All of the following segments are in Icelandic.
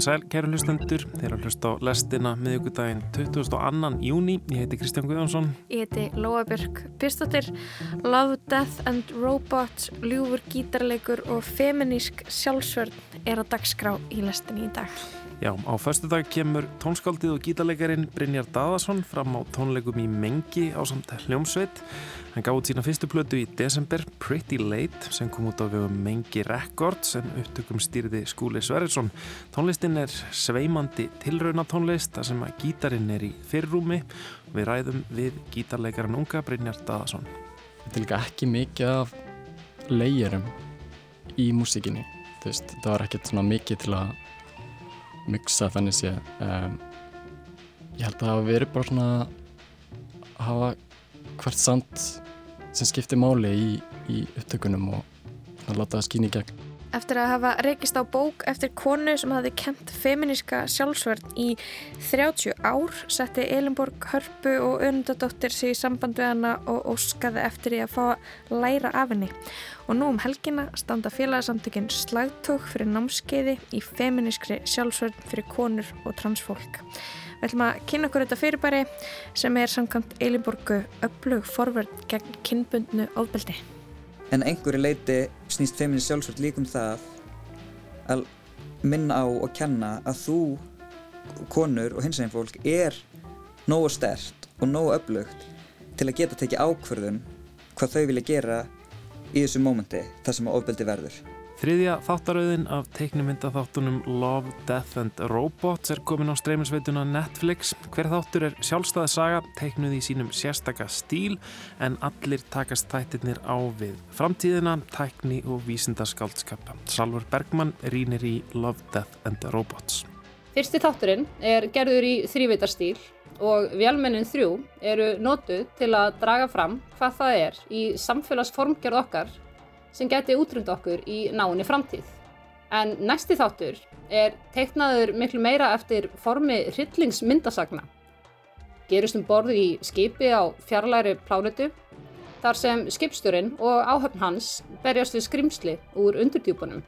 Komið sæl, kæru hlustendur, þeir að hlusta á lestina miðugudaginn 22. júni. Ég heiti Kristján Guðjónsson. Ég heiti Lóabjörg Pistóttir. Love, Death and Robots, ljúfur gítarleikur og feminísk sjálfsvörn er á dagskrá í lestinni í dag. Já, á förstu dag kemur tónskáldið og gítarleikarin Brynjar Daðarsson fram á tónleikum í Mengi á samt hljómsveit. Hann gáði sína fyrstu plötu í desember, Pretty Late, sem kom út á vegum Mengi Records en upptökum stýrði Skúli Sverrisson. Tónlistin er sveimandi tilrauna tónlist, þar sem að gítarin er í fyrrúmi. Við ræðum við gítarleikarin unga Brynjar Daðarsson. Þetta er líka ekki mikið af leiðurum í músikinni. Það var ekkert svona mikið til að mixa þannig sé um, ég held að það hafa verið bara svona að hafa hvert sand sem skiptir máli í, í upptökunum og láta það skýna í gegn Eftir að hafa reykist á bók eftir konu sem hafi kent feminíska sjálfsvörn í 30 ár setti Elinborg Hörpu og Önundadóttir sig í samband við hana og óskaði eftir því að fá að læra af henni. Og nú um helgina standa félagsamtökinn slagtók fyrir námskeiði í feminískri sjálfsvörn fyrir konur og transfólk. Við ætlum að kynna okkur þetta fyrirbæri sem er samkvæmt Elinborgu öflug forverð gegn kynbundnu ofbeldi en einhverju leiti snýst feminist sjálfsvöld líkum það að minna á og kenna að þú, konur og hins veginn fólk er nógu stert og nógu öflugt til að geta tekið ákverðun hvað þau vilja gera í þessu mómenti þar sem ofbeldi verður. Þriðja þáttarauðin af teiknumyndaþáttunum Love, Death and Robots er komin á streymisveituna Netflix. Hver þáttur er sjálfstæði saga, teiknuð í sínum sérstaka stíl en allir takast þættirnir á við framtíðina, tækni og vísindaskaldskappa. Salvar Bergman rínir í Love, Death and Robots. Fyrsti þátturinn er gerður í þrýveitarstýl og vélmennin þrjú eru nótuð til að draga fram hvað það er í samfélagsformgerð okkar sem geti útrunda okkur í náinni framtíð. En næsti þáttur er teiknaður miklu meira eftir formi hryllingsmyndasagna. Gerist um borð í skipi á fjarlæri plánetu þar sem skipstjórin og áhöfn hans berjast við skrimsli úr undurdjúpunum.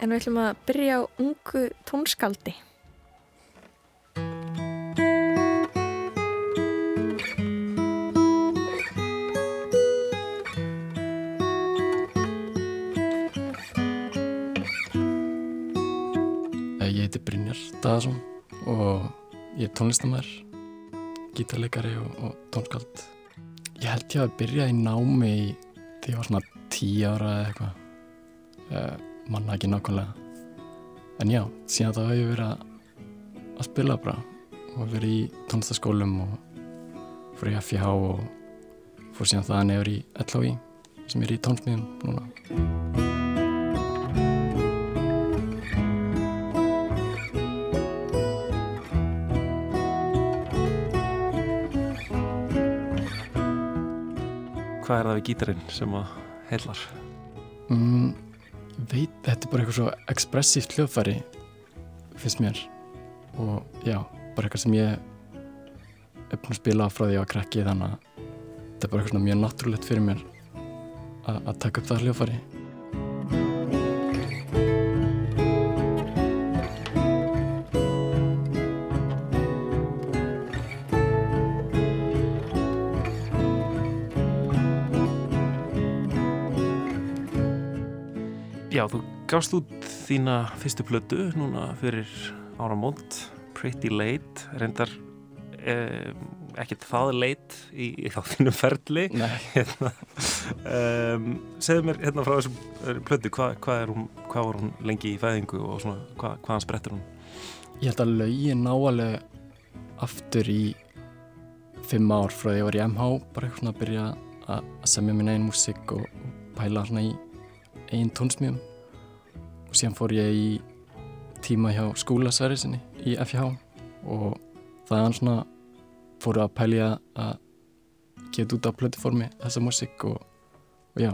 En við ætlum að byrja á ungu tónskaldi. Daðarsson og ég er tónlistamær, gítarleikari og, og tónskald. Ég held ég að byrja í námi í, því ég var svona tíu ára eða eitthvað, uh, manna ekki nákvæmlega. En já, síðan þá hef ég verið að, að spila bara og verið í tónlistaskólum og fór í FIH og fór síðan það nefnir í LHI sem er í tónsmíðum núna. Hvað er það við gítarinn sem að heilar? Mm, veit, þetta er bara eitthvað svo ekspressíft hljóðfæri finnst mér og já, bara eitthvað sem ég er búin að spila frá því að krekki þannig að þetta er bara eitthvað mjög náttúrulegt fyrir mér að taka upp það hljóðfæri gafst út þína fyrstu plödu núna fyrir áramónd, Pretty Late, reyndar eh, ekkert það late í, í þá þínum ferli. Hérna, um, segðu mér hérna frá þessum eh, plödu, hvað hva hva var hún lengi í fæðingu og svona, hva, hvaðan sprettur hún? Ég held að laugin náalega aftur í fimm ár frá því að ég var í MH, bara eitthvað að byrja að semja mín einn músík og, pæla svona í einn tónsmíðum og síðan fór ég í tíma hjá skólasæriðsinni í FH og það er hann svona fóru að pælja að geta út á plötuformi þessa músík og, og já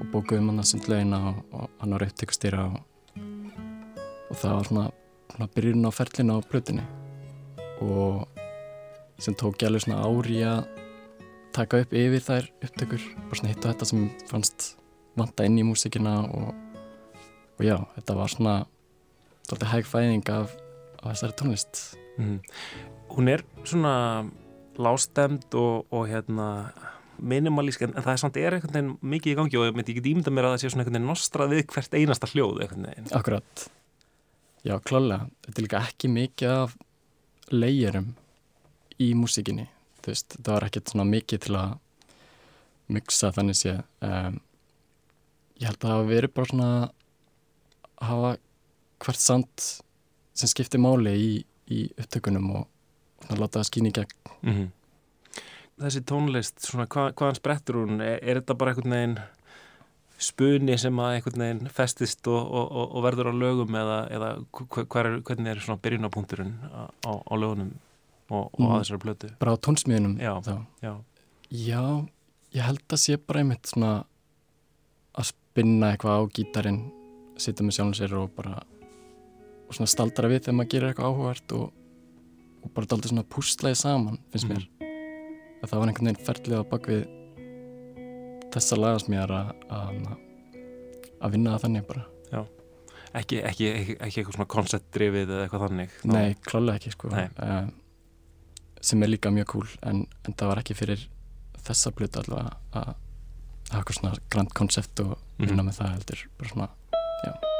og bókuðum hann að sundlegina og, og hann var upptökustýra og, og það var svona, svona byrjun á ferlina á plötunni. Og sem tók ég alveg svona ári að taka upp yfir þær upptökur og svona hitta þetta sem fannst vanta inn í músikina og, og já, þetta var svona doldið hæg fæðing af, af þessari tónlist. Mm. Hún er svona lástemd og, og hérna minimalísk en það er samt er einhvern veginn mikið í gangi og ég myndi ekki dýmynda mér að það sé svona einhvern veginn nostrað við hvert einasta hljóð Akkurat. Já, klálega, þetta er líka ekki mikið af leyerum í músikinni, þú veist. Það var ekkert svona mikið til að miksa þannig sé um, ég held að það hafa verið bara svona hafa hvert sand sem skiptir máli í, í upptökunum og svona láta það skýna í gegn mm -hmm. Þessi tónlist, svona hva, hvaðan sprettur hún er, er þetta bara einhvern veginn spuni sem að einhvern veginn festist og, og, og verður á lögum eða, eða er, hvernig er svona byrjunapunkturinn á, á lögunum og, og mm. að þessari blötu? Bara á tónsmíðunum já, já. já, ég held að sé bara einmitt svona að spinna eitthvað á gítarin sitja með sjálfum sér og bara og svona staldra við þegar maður gerir eitthvað áhugavert og, og bara daldi svona pústlaði saman finnst mér mm. að það var einhvern veginn ferlið á bakvið þessa lagasmíðar að að vinna það þannig bara Já, ekki, ekki, ekki, ekki eitthvað svona konceptdrifið eða eitthvað þannig Ná. Nei, klálega ekki sko uh, sem er líka mjög cool en, en það var ekki fyrir þessa blötu allavega að hafa eitthvað svona grand koncept og vinna mm -hmm. með það heldur bara svona, já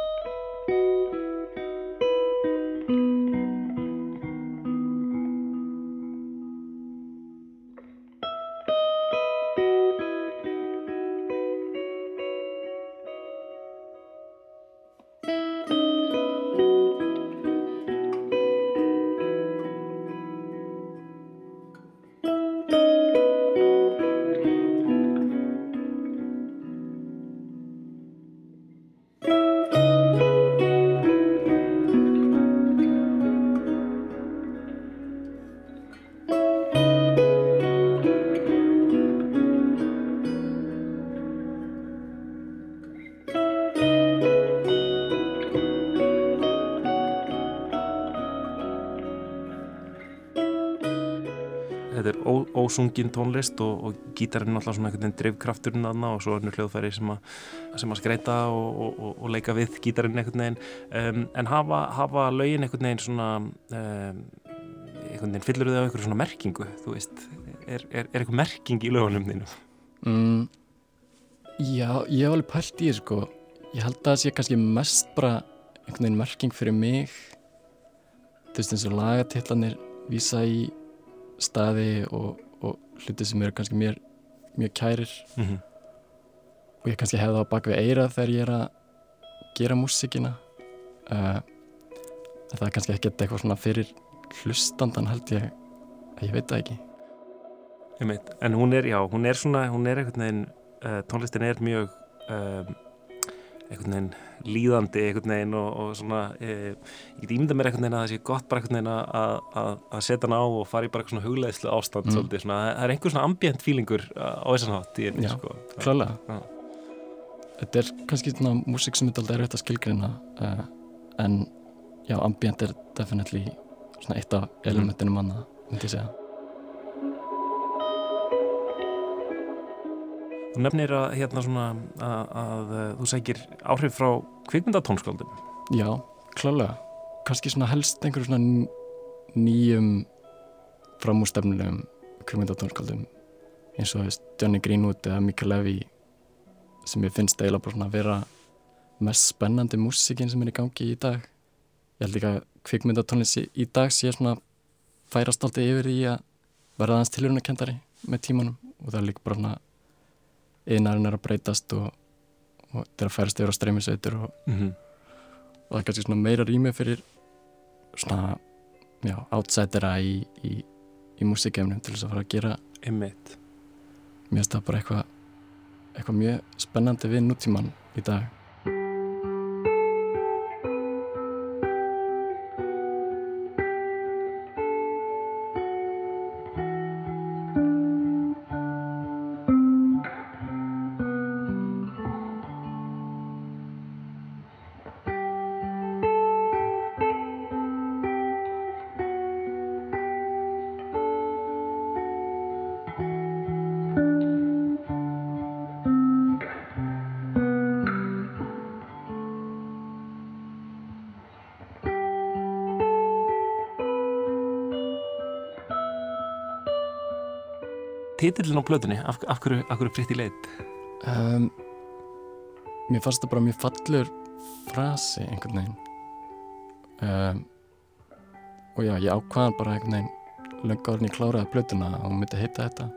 ósungin tónlist og, og gítarinn alltaf svona einhvern veginn drivkrafturinn aðna og svo önnur hljóðfæri sem, a, sem að skreita og, og, og leika við gítarinn einhvern veginn. Um, en hafa, hafa lögin einhvern veginn svona um, einhvern veginn fyllur þau á einhverju svona merkingu? Þú veist, er, er, er eitthvað merking í lögunum þínu? Mm, já, ég hef alveg pælt í sko, ég held að það sé kannski mest bara einhvern veginn merking fyrir mig. Þú veist eins og lagatillanir vísa í staði og, og hluti sem eru kannski mér mjög kærir. Mm -hmm. og ég kannski hefði það á bakvið eira þegar ég er að gera músikina uh, það er kannski ekkert eitthvað svona fyrir hlustandan held ég að ég veit það ekki. En hún er, já, hún er svona hún er einhvern veginn, uh, tónlistin er mjög um, einhvern veginn líðandi einhvern veginn og, og svona e, ég get ímynda mér einhvern veginn að það sé gott bara einhvern veginn að setja hann á og fara í bara eitthvað svona hugleðslu ástand mm. svolítið, svona, það er einhver svona ambient feelingur á þessan hátt í einnig sko. klálega þetta er kannski svona músik sem er alltaf erfitt að skilgrina uh, en já, ambient er definitely svona eitt af mm. manna, myndi ég segja Þú nefnir að, hérna svona, að, að, að þú segir áhrif frá kvikmyndatónskáldum. Já, klálega. Kanski helst einhverju nýjum framústefnulegum kvikmyndatónskáldum eins og Johnny Greenwood eða Mika Levy sem ég finnst eiginlega bara að vera mest spennandi músikinn sem er í gangi í dag. Ég held ekki að kvikmyndatónlist í dag sé svona færast alltaf yfir í að verða aðeins tilhörunarkendari með tímanum og það er líka bara svona einarinn er að breytast og, og þetta er að færast yfir á streymisveitur og, mm -hmm. og það er kannski svona meira rými fyrir svona outsidera í, í, í músikefnum til þess að fara að gera einmitt mér finnst það bara eitthvað eitthvað mjög spennandi við nútíman í dag titillin á plötunni? Af, af hverju, hverju Pretty Late? um, Mér fannst það bara mjög fallur frasi einhvern veginn um, og já, ég ákvaðan bara einhvern veginn löngu árin ég kláraði plötuna og hún myndi heita þetta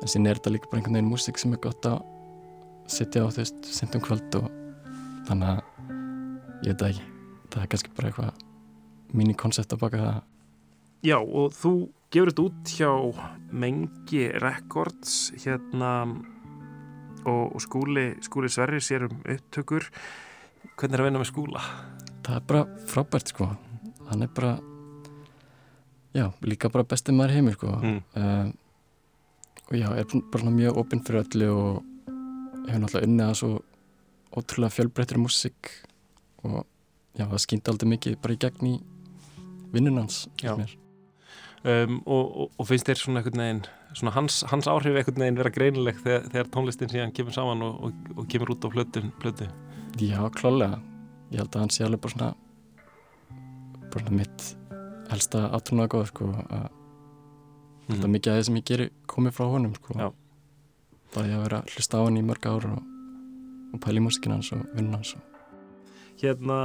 en síðan er þetta líka bara einhvern veginn músík sem er gott að sitja á þú veist, sendum kvöld og þannig að ég veit ekki það er kannski bara eitthvað mini-koncept að baka það Já, og þú gefur þetta út hjá Mengi Records hérna og, og skúli, skúli Sverri sér um upptökur hvernig er að vinna með skúla? það er bara frábært sko hann er bara já, líka bara besti maður í heimi sko Mm. um, og já, er bara mjög opinn fyrir öllu og hefur náttúrulega unnið að svo ótrúlega fjölbreyttir músík og já, það skýndi aldrei mikið bara í gegn í vinnunans Já. Um, og, og, og finnst þér svona einhvern veginn svona hans, hans áhrif einhvern veginn vera greinileg þegar, þegar tónlistin síðan kemur saman og, og, og kemur út á plötu. Já, klálega ég held að hann sé alveg bara svona bara svona mitt helsta átrúnaða góð sko að Mm. þetta er mikið af því sem ég geri komið frá honum sko. Bara ég að vera að hlusta á hann í mörg ár og, í músikina hans og vinna hans. Hérna,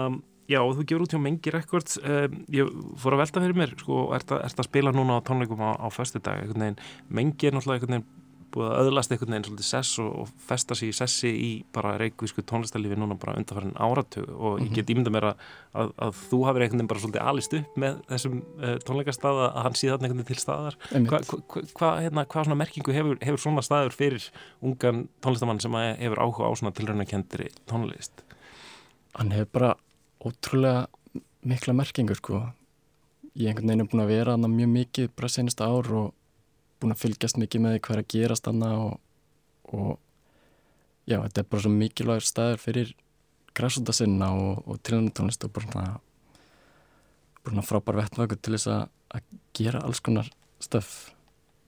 já, þú gefur út hjá Mengi Records um, ég fór að velta fyrir mér sko, að, ert að spila núna á tónleikum á, á föstu dag, einhvern veginn, Mengi er náttúrulega einhvern veginn búið að öðlast einhvern veginn svolítið sess og, og festa sig í sessi í bara reikvísku tónlistarlífi núna bara undanfærin áratug og ég get ímynda mér að, að, að þú hafir einhvern veginn bara svolítið alist upp með þessum uh, tónleikastað að hann þarna einhvern veginn til staðar. Hvað hva, hva, hérna, hva svona merkingu hefur, hefur svona staður fyrir ungan tónlistamann sem hefur áhuga á svona tilraunakendri tónlist? hann hefur bara ótrúlega mikla merkingur sko. Ég einhvern veginn er búin að vera hann mjög mikið bara senast ár og búin að fylgjast mikið með hvað er að gerast hann og, og já, þetta er bara svo mikilvægur staður fyrir græsúta sinna og, og tilhörnutónlist og bara svona bara svona frábær vettvöku til þess að, að gera alls konar stöf.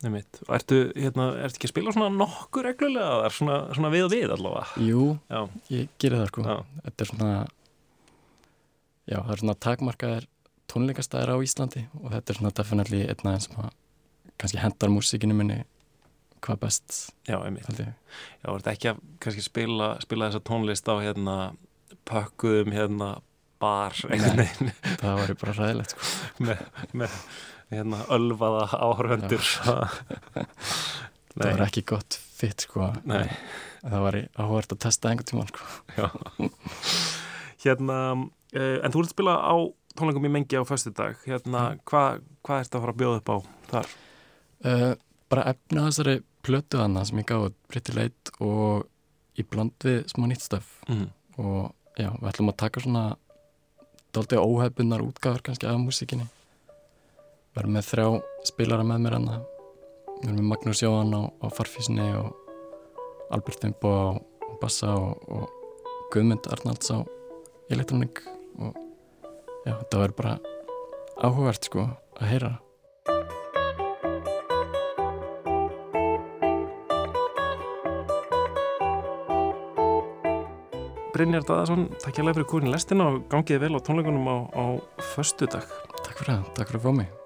Nefnitt. Og ertu, hérna, ertu ekki að spila svona nokkur reglulega þar, svona, svona við og við allavega? Jú, Já, ég gerir það sko. Já, þetta er svona já, það er svona takmarkaðir tónleikastæðir á Íslandi og þetta er svona definitely einn aðeins sem að kannski hendar músíkinu minni hvað best, já, einmitt. Já, ertu ekki að kannski spila, spila þessa tónlist á hérna pökkuðum hérna bar veginn það var bara ræðilegt sko með, með hérna ölvaða áhörvendur. það var ekki gott fit sko Nei. það var áhvert að testa einhvern tímann sko Já. hérna, en þú ert að spila á tónleikum í mengi á föstudag. Hérna, hvað hva ertu að fara að bjóða upp á þar? uh, bara efna þessari plötu hana sem ég gáði Pretty Late og í bland við smá nýtt stöf Mm. og já, við ætlum að taka svona dálítið óhefbunar útgáður kannski af músíkinni verðum með þrjá spilara með mér hana við erum með Magnús Jóhann á, á farfísinni og Albert Fimbo á, á bassa og, og Guðmund Arnalds á elektronik og já, þetta verður bara áhugavert sko að heyra Brynjar Daðarsson, takk alveg fyrir kúrin lestina og gangiði vel á tónleikunum á, á föstudag. Takk fyrir það, takk fyrir að fá mig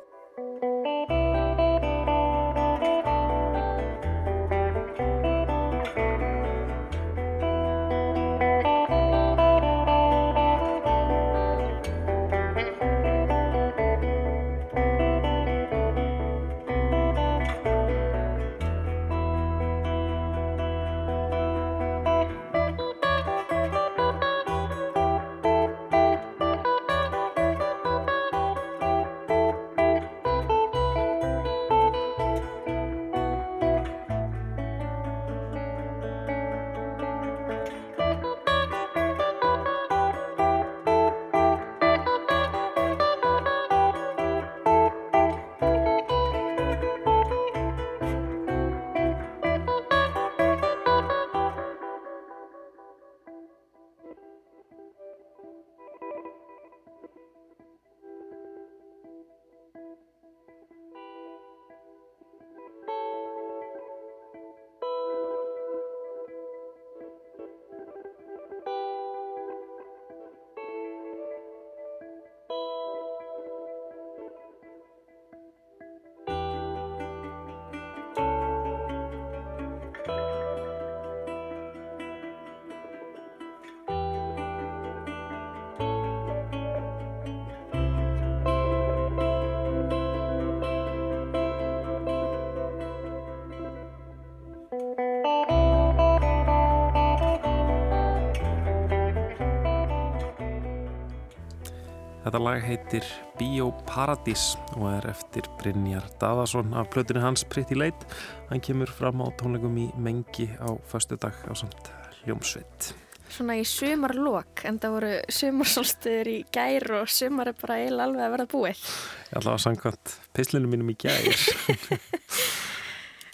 Þetta lag heitir Bíóparadís og er eftir Brynjar Daðarsson af plötunni hans Pretty Late. Hann kemur fram á tónleikum í Mengi á förstu dag á samt hljómsveit. Svona í sumarlokk, en það voru sumarsólstuður í gær og sumar er bara eiginlega alveg að verða búið. Ég ætla að sangkvæmt pislinu mínum í gær.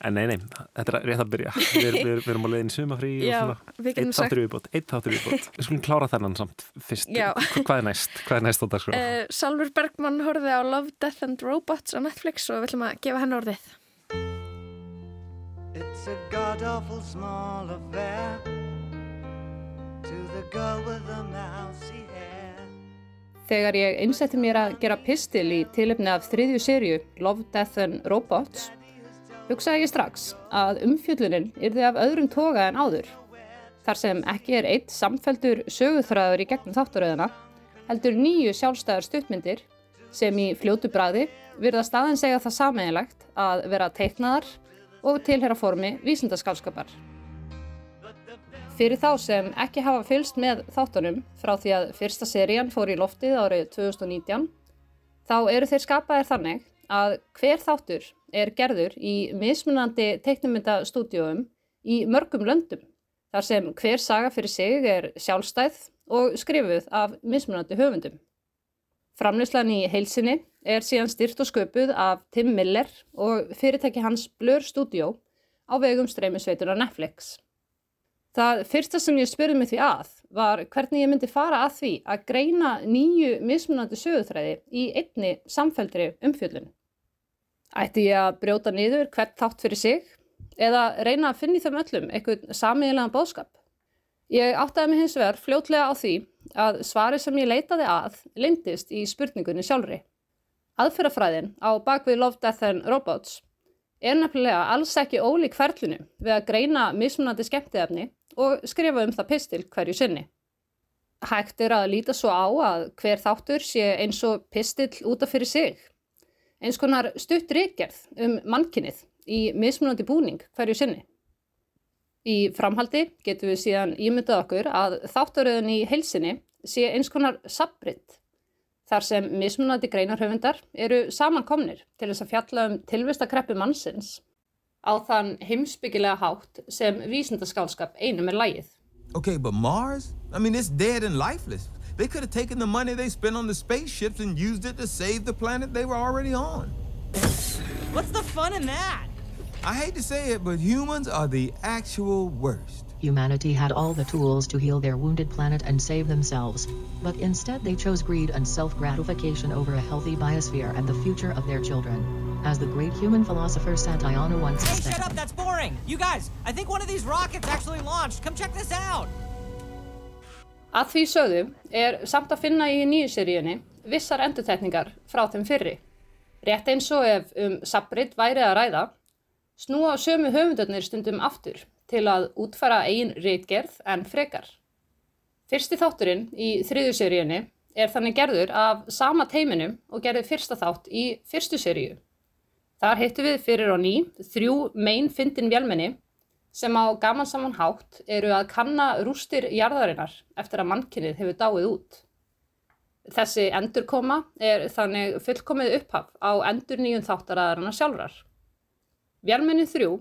En nei, nei, þetta er rétt að byrja. Við, við, við erum á leiðin sumafrí Já, og svona. við getum Eitt þáttur viðbót, eitt þáttur viðbót. Við skulum klára þennan samt fyrst. Já. Hvað er næst? Hvað er næst? Uh, Salfur Bergman horfið á Love, Death and Robots á Netflix og við ætlum að gefa henn orðið. It's a god awful small affair to the girl with the mousy hair. Þegar ég einsetti mér að gera pistil í tilöfni af þriðju sériu Love, Death and Robots hugsaði ég strax að umfjöllunin yrði af öðrum toga en áður. Þar sem ekki er eitt samfeldur söguþræður í gegnum þátturöðuna, heldur nýju sjálfstæðar stuttmyndir sem í fljótu bræði virða staðin segja það sameinlegt að vera teiknaðar og tilhera formi vísindaskálskapar. Fyrir þá sem ekki hafa fylst með þáttunum frá því að fyrsta serían fór í loftið árið 2019, þá eru þeir skapaðir þannig að hver þáttur er gerður í mismunandi teiknumyndastúdíóum í mörgum löndum, þar sem hver saga fyrir sig er sjálfstæð og skrifuð af mismunandi höfundum. Framlýslan í heilsinni er síðan styrt og sköpuð af Tim Miller og fyrirtæki hans Blur Studio á vegum streymisveitunar Netflix. Það fyrsta sem ég spurði mig því að var hvernig ég myndi fara að því að greina nýju mismunandi sögutræði í einni samfældri umfjöllun. Ætti ég að brjóta niður hvert þátt fyrir sig eða reyna að finna í þeim öllum eitthvað samiðilegan bóðskap? Ég áttaði mig hins vegar fljótlega á því að svari sem ég leitaði að lindist í spurningunni sjálfri. Aðferðafræðin á bakvið Love, Death and Robots er nefnilega alls ekki ólík ferlinu við að greina mismunandi skemmtiðefni og skrifa um það pistil hverju sinni. Hægt er að líta svo á að hver þáttur sé eins og pistil útaf fyrir sig. Eins konar stutt ríkgerð um mannkinnið í mismunandi búning hverju sinni. Í framhaldi getum við síðan ímyndað okkur að þátturöðun í heilsinni sé eins konar sabritt þar sem mismunandi greinarhöfundar eru samankomnir til þess að fjalla um tilvistakreppu mannsins á þann heimsbyggilega hátt sem vísindaskálskap einum er lægið. Okay, but Mars? I mean, it's dead and lifeless. They could have taken the money they spent on the spaceships and used it to save the planet they were already on. What's the fun in that? I hate to say it, but humans are the actual worst. Humanity had all the tools to heal their wounded planet and save themselves, but instead they chose greed and self-gratification over a healthy biosphere and the future of their children. As the great human philosopher Santayana once Hey, said, shut up, that's boring! You guys, I think one of these rockets actually launched. Come check this out! Að því sögðu er samt að finna í nýju seríunni vissar endurtekningar frá þeim fyrri. Rétt eins og ef um sabrit væri að ræða, snúa sömu höfundurnir stundum aftur til að útfara eigin reitgerð en frekar. Fyrsti þátturinn í þriðju seríunni er þannig gerður af sama teiminum og gerði fyrsta þátt í fyrstu seríu. Þar hittu við fyrir á ný þrjú mein fyndin vélmenni sem á gaman saman hátt eru að kanna rústir jarðarinnar eftir að mannkynnið hefur dáið út. Þessi endurkoma er þannig fullkomið upphaf á endur nýjum þáttaraðarana sjálfrar. Vélmenni þrjú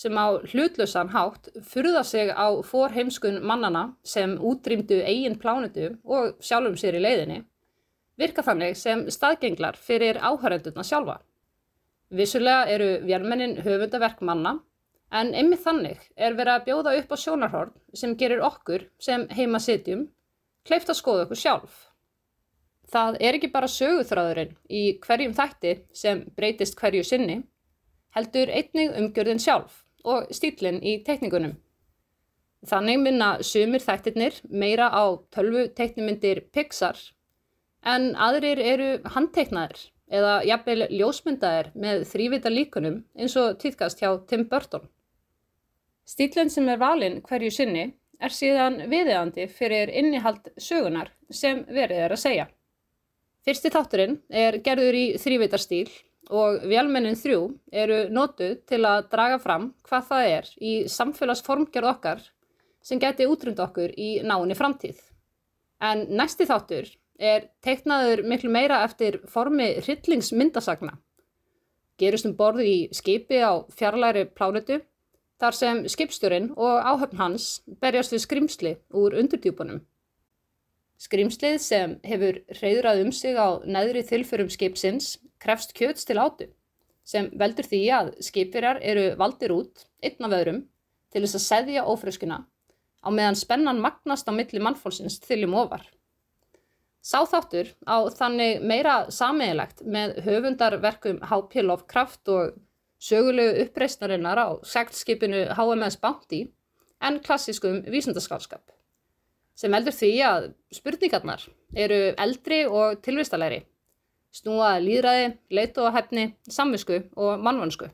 sem á hlutlausan hátt furða sig á forheimskun mannana sem útrýmdu eigin plánutu og sjálfum sér í leiðinni, virka þannig sem staðgenglar fyrir áhærendurna sjálfa. Vissulega eru vélmennin höfundaverk manna, en einmitt þannig er verið að bjóða upp á sjónarhorn sem gerir okkur sem heima sitjum kleift að skoða okkur sjálf. Það er ekki bara söguþráðurinn í hverjum þætti sem breytist hverju sinni, heldur einnig umgjörðin sjálf og stílinn í teikningunum. Þannig minna sumir þættirnir meira á tölvu teiknumyndir Pixar en aðrir eru handteiknaðir eða jafnvel ljósmyndaðir með þrývita líkunum eins og týðkast hjá Tim Burton. Stílinn sem er valinn hverju sinni er síðan viðeðandi fyrir innihald sögunar sem verið er að segja. Fyrsti þátturinn er gerður í þrývitarstíl og vélmennin þrjú eru notuð til að draga fram hvað það er í samfélagsformgerð okkar sem geti útrund okkur í náinni framtíð. En næsti þáttur er teiknaður miklu meira eftir formi hryllingsmyndasagna. Gerist um borð í skipi á fjarlæri plánetu þar sem skipstjórin og áhöfn hans berjast við skrimsli úr undurdjúpunum. Skrimslið sem hefur reyðrað um sig á neðri þilfurum skipsins krefst kjöts til átu sem veldur því að skipverjar eru valdir út, einn af öðrum, til þess að seðja ófröskuna á meðan spennan magnast á milli mannfólksins þiljum ofar. Sáþáttur á þannig meira sameiginlegt með höfundarverkum H.P. Lovecraft og sögulegu uppreistnarinnar á seglskipinu HMS Bounty en klassískum vísindaskálskap sem veldur því að spurningarnar eru eldri og tilvistalegri snúa líðræði, leitu og hefni, samvisku og mannvansku.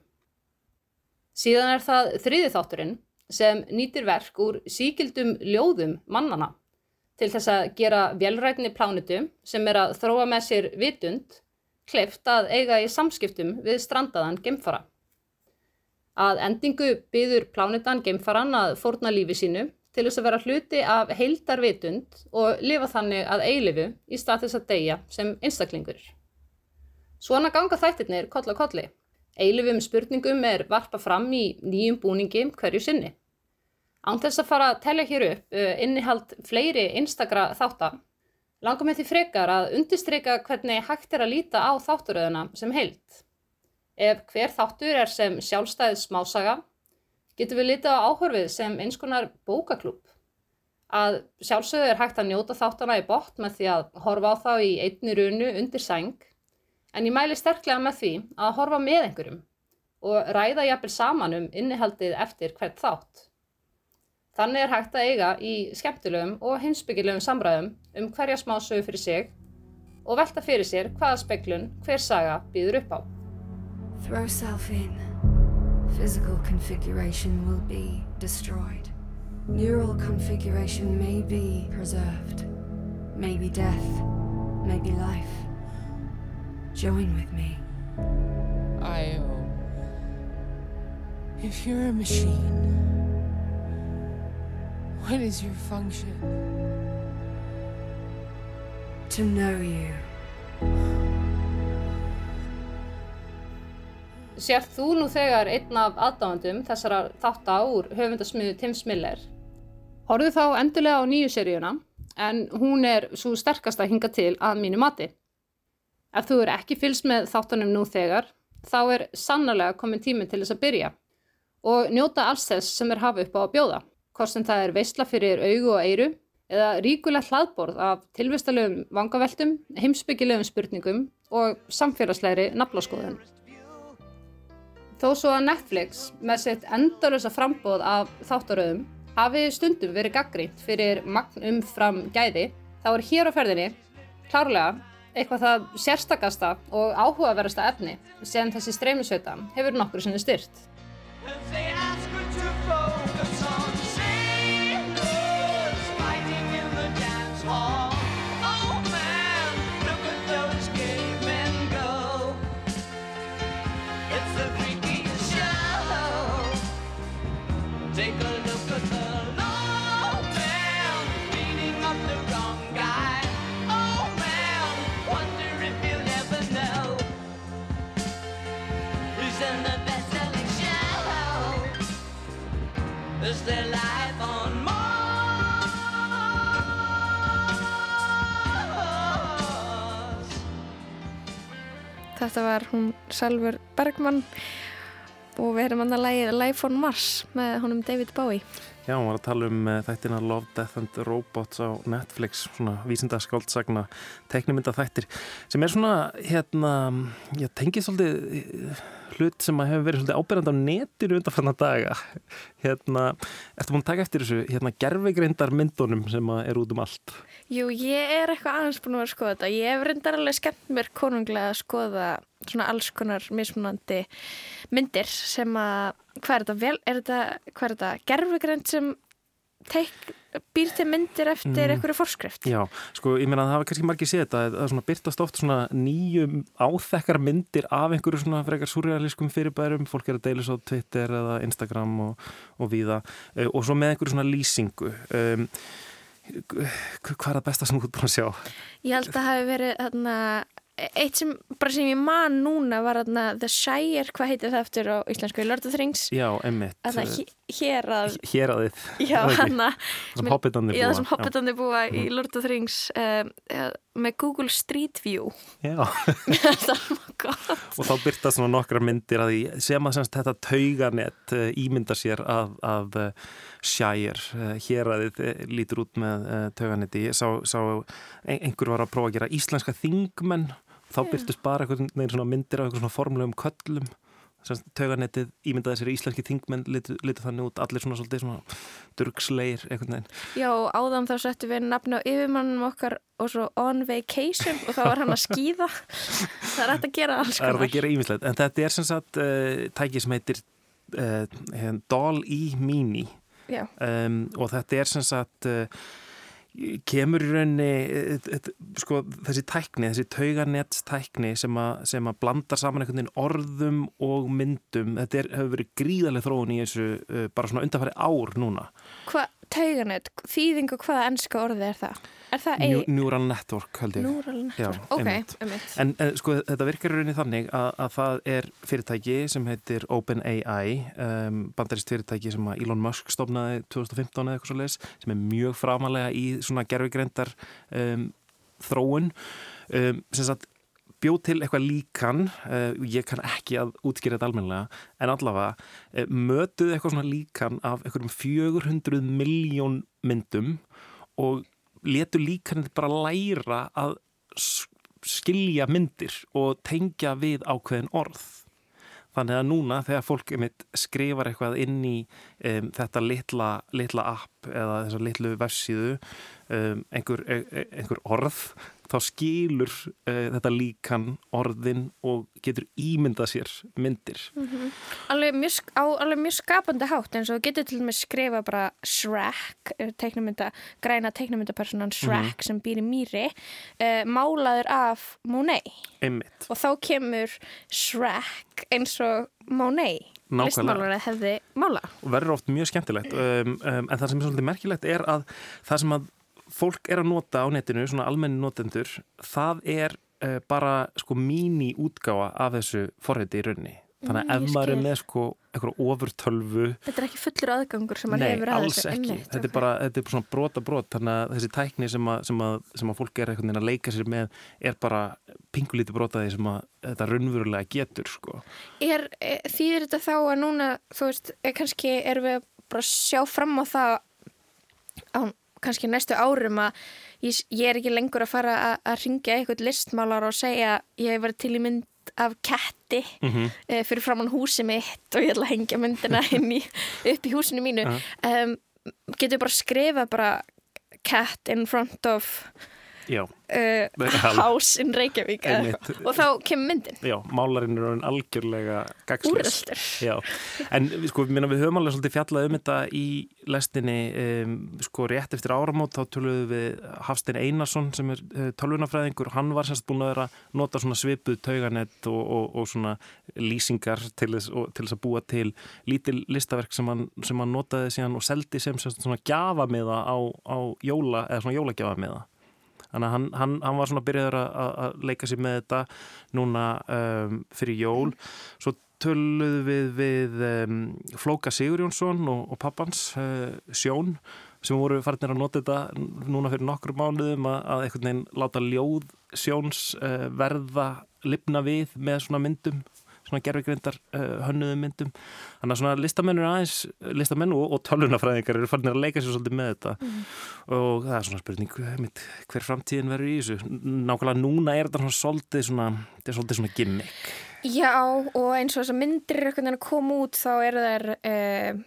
Síðan er það þriði þátturinn sem nýtir verk úr síkildum ljóðum mannana til þess að gera velrætni plánitu sem er að þróa með sér vitund kleift að eiga í samskiptum við strandaðan geimfara. Að endingu byður plánitan geimfaran að fórna lífi sínu til þess að vera hluti af heildar vitund og lifa þannig að eilifu í stað þess að deyja sem einstaklingur. Svona ganga þættirnir koll á kolli. Eilifum spurningum er varpa fram í nýjum búningi hverju sinni. Án þess að fara að tellja hér upp uh, innihald fleiri einstakra þáttar, langar með því frekar að undistryka hvernig hægt er að líta á þátturöðuna sem heilt. Ef hver þáttur er sem sjálfstæðið smásaga, getur við litið á áhörfið sem eins konar bókaklúb. Að sjálfsögðu er hægt að njóta þáttana í bótt með því að horfa á þá í einni runu undir sæng en ég mæli sterklega með því að horfa með einhverjum og ræða jafnvel saman um innihaldið eftir hvert þátt. Þannig er hægt að eiga í skemmtilegum og heimsbyggilegum samræðum um hverja smásögu fyrir sig og velta fyrir sér hvaða speklun hver saga býður upp á. Throw self in. Physical configuration will be destroyed. Neural configuration may be preserved. Maybe death, maybe life. Join with me. Io. Um, if you're a machine, what is your function? To know you. Sér þú nú þegar einn af aðdáðandum þessara þátta úr höfundasmiðu Tim Smiller? Horðu þá endilega á nýju seríuna en hún er svo sterkast að hinga til að mínu mati. Ef þú er ekki fylst með þáttunum nú þegar, þá er sannarlega komin tími til þess að byrja og njóta alls þess sem er hafa upp á að bjóða, hvort sem það er veistla fyrir augu og eiru eða ríkulegt hlaðborð af tilvistalegum vangaveltum, heimsbyggilegum spurningum og samfélagslegri naflaskoðun. Þó svo að Netflix með sitt endalösa frambóð af þáttaröðum hafi stundum verið gaggrínt fyrir magn umfram gæði, þá er hér á ferðinni klárlega eitthvað það sérstakasta og áhugaverðasta efni sem þessi streymisveita hefur nokkur sinni styrt. Þetta var hún Salver Bergman og við erum annað lægið Life on Mars með honum David Bowie. Já, hún var að tala um uh, þættina Love, Death and Robots á Netflix, svona vísindaskáldsagna teknimynda þættir sem er svona, hérna, ég tengi svolítið eh, hlut sem að hefur verið svolítið ábyrjandi á netinu undanfanna daga. Hérna, ertu búin að taka eftir þessu, hérna, gerfegreindar myndunum sem er út um allt? Jú, ég er eitthvað aðeins búin að að skoða þetta. Ég hef reyndar alveg skemmt mér konunglega að skoða svona alls konar mismunandi myndir sem að, hvað er þetta þetta, þetta, gerfugrænt sem teik, býr til myndir eftir Mm. einhverju forskrift? Já, sko, ég meina að það hafa kannski margir séð þetta að það svona byrtast oft svona nýjum áþekkar myndir af einhverju svona frekar surrealískum fyrirbærum, fólk er að deila svo Twitter eða Instagram og, og víða eh, og svo með einhverju svona lýsingu um, hvað er það besta sem þú ert búin að sjá? Ég held að það hafi verið þarna, eitt sem bara sem ég man núna var þarna The Shire, hvað heitir það eftir á íslensku, Lord of the Rings? Já, emmitt hér að Hér að þið Já, hana. Sem hobbitandir Já, búa. sem hobbitandir búa í Mhm. Lord of the Rings um, ja, með Google Street View. Já, Það var gott. Og þá byrta svona nokkra myndir að því sem að semst þetta tauganett uh, ímynda sér að, að uh, Shire, uh, hér að þið uh, lítur út með tauganetti. Ég sá, sá ein, einhver var að prófa að gera íslenska þingmenn þá byrtust bara myndir af einhvern svona formulegum köllum. Semst tauganettið ímyndaði sér íslenski þingmenn litu, litu þannig út, allir svona svolítið svona durgsleir einhvern veginn. Já, áðan þá settum við nafn á yfirmannum okkar og svo on vacation og þá var hann að skýða Það er hægt að gera alls Það er konar að gera ímislegt, en þetta er sem sagt uh, tæki sem heitir uh, Doll-E Mini. Já. um, og þetta er sem sagt uh, kemur í rauninni uh, uh, sko, þessi tækni, þessi tauganettstækni sem, sem að blandar saman einhvern veginn orðum og myndum þetta er, hefur verið gríðarlega þróun í þessu bara svona undanfæri ár núna Hvað, tauganet, þýðing og hvaða ennska orði er það? Er það eigi? Neural Network held ég Neural Network, Já, ok, einmitt. En uh, sko þetta virkar í rauninni þannig að, að það er fyrirtæki sem heitir OpenAI um, bandarist fyrirtæki sem Elon Musk stofnaði 2015 eða eitthvað svo leis sem er mjög framalega í svona gerfigreindar um, þróun um, sem sagt bjóð til eitthvað líkan uh, ég kann ekki að útskýra þetta almennilega en allavega uh, mötuð eitthvað svona líkan af einhverjum 400 miljón myndum og letu líkanið bara læra að skilja myndir og tengja við ákveðin orð. Þannig að núna þegar fólk einmitt skrifar eitthvað inn í um, þetta litla, litla app eða þessa litlu versiðu um, einhver, e- e- einhver orð þá skilur uh, þetta líkan orðin og getur ímyndað sér myndir. Mhm. alveg, mjög, á alveg mjög skapandi hátt eins og getur til dæmis skrifa bara Shrek, eh, teiknumynda, græna teiknumyndapersonan Shrek Mhm. sem býr í mýri uh, málaður af Monet Einmitt. og þá kemur Shrek eins og Monet Nákvæmlega. listmálari hefði mála og verður oft mjög skemmtilegt um, um, en það sem er svolítið merkilegt er að það sem að fólk er að nota á netinu, svona almenni notendur það er uh, bara sko míní útgáfa af þessu forriti í raunni. Þannig Mm, að ef ég maður er með sko eitthvað ofurtölvu Þetta er ekki fullur aðgangur sem maður Nei, hefur að alls þessu ekki. einmitt, Þetta er bara, þetta er svona brota brot þannig að þessi tækni sem að, sem að, sem að fólk er einhvern veginn að leika sér með er bara pingulítið brotaði sem að þetta raunverulega getur sko. er, er, þýðir þetta þá að núna þú veist, er, kannski erum við bara að sjá fram á það á kannski næstu árum að ég, ég er ekki lengur að fara að, að ringja eitthvað listmálar og segja ég hef verið til í mynd af ketti Mhm. eh, fyrir framann húsi mitt og ég ætla að hengja myndina inn í, upp í húsinu mínu Já. um, getur bara skrifa bara cat in front of uh, Nei, house in Reykjavík eitthvað. og þá kemur myndin. Já, málarinn er algjörlega. Já, en sko, minna, við höfum alveg svolítið fjallað um þetta í lestinni um, sko rétt eftir áramót þá töluðum við Hafstein Einarsson sem er uh, tölvunafræðingur, hann var semst búin að vera að nota svona svipuð tauganett og, og, og svona lýsingar til þess, og, til þess að búa til lítil listaverk sem hann, sem hann notaði síðan og seldi sem, svona gjafamiða á, á jóla, eða svona jólagjafamiða Þannig að hann, hann, hann var svona byrjaður að, að- leika sér með þetta núna um, fyrir jól. Svo töluðu við við um, Flóka Sigurjónsson og, og pappans uh, Sjón sem voru farinir að nota þetta núna fyrir nokkur mánuðum að, að einhvern veginn láta ljóð Sjóns uh, verða lifna við með svona myndum svona gerfigreindar uh, hönnuðum myndum. Þannig að svona listamenn eru aðeins listamenn og, og tölunafræðingar eru farinir að leika sér svolítið með þetta. Og það er svona spurning einmitt, hver framtíðin verður í þessu? Nákvæmlega núna er þetta svona svolítið svona, þetta er svolítið svona gimmick. Já, og eins og þessar myndir eru einhvern veginn að koma út þá eru þær uh,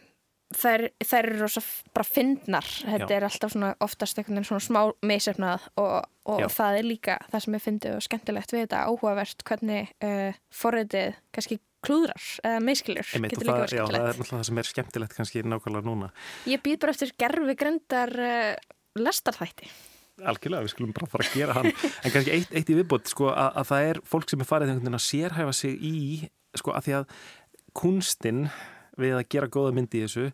þær, þær eru rosa bara fyndnar. Þetta Já. er alltaf svona oftast einhvern veginn svona smá misefnað og, og það er líka það sem er fyndið og skemmtilegt við þetta áhugavert hvernig uh, forritið kannski klúðrar eða miskilur Einmitt, getur líka verið já, það er skemmtilegt. náttúrulega það sem er skemmtilegt kannski nákvæmlega núna. Ég býð bara eftir gerfi grendar uh, lestarþætti. Algjörlega, við skulum bara fara að gera hann. En kannski eitt, eitt í viðbót sko, að, að það er fólk sem er farið einhvern veginn að sérhæfa sig í sko, að því að kunstinn við að gera góða myndi í þessu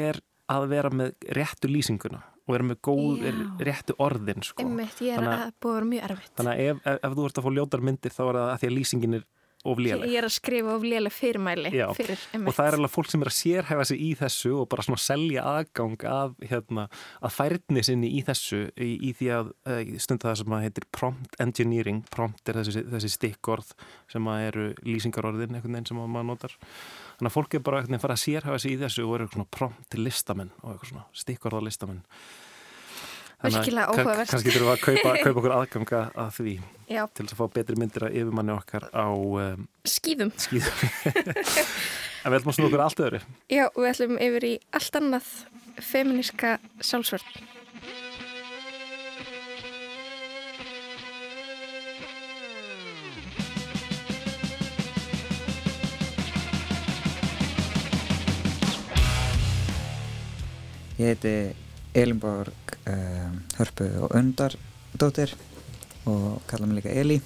er að vera með réttu lýsinguna og er með góð, er réttu orðin sko. Einmitt, ég er Þannig að búið að vera mjög erfitt. Þannig að ef, ef, ef þú ert að fá ljótar myndir þá er það að því að lýsingin er of léleg. Ég er að skrifa of léleg fyrirmæli fyrir og það er alveg fólk sem er að sérhæfa sig í þessu og bara svona selja aðgang að, hérna, að færni sinni í þessu í, í því að uh, stunda það sem að heitir prompt engineering prompt er þessi, þessi stikkorð sem að eru lýsingarorðin einhvern veginn sem að maður notar þannig að fólk er bara veginn að fara að sérhæfa sig í þessu og eru svona prompt listamenn og eitthvað svona stikkorða listamenn Virkilega áhugavert. kannski þurfum við að kaupa, kaupa okkur aðganga að því Já. til þess að fá betri myndir af yfirmanni okkar á um, Skýðum. skýðum en við ætlum að snúða okkur allt öðru Já, við ætlum yfir í allt annað feminíska sjálfsvörn. Ég heiti Elinborg um, Hörpu og Undar dóttir og kalla mig líka Eli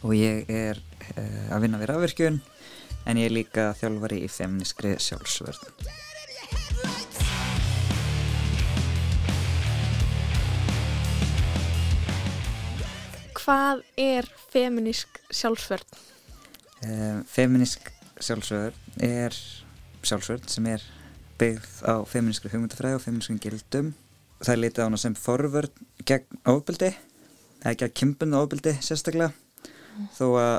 og ég er uh, að vinna við rafvirkjun en ég er líka þjálfari í femniskri sjálfsvörn. Hvað er feminísk sjálfsvörn? Um, feminisk sjálfsvörn er sjálfsvörn sem er byggð á feminiskri hugmyndafræði og feminiskum gildum. Það er litið á hana sem forvörn gegn ofbeldi eða gegn kynbundu ofbeldi sérstaklega. Þó að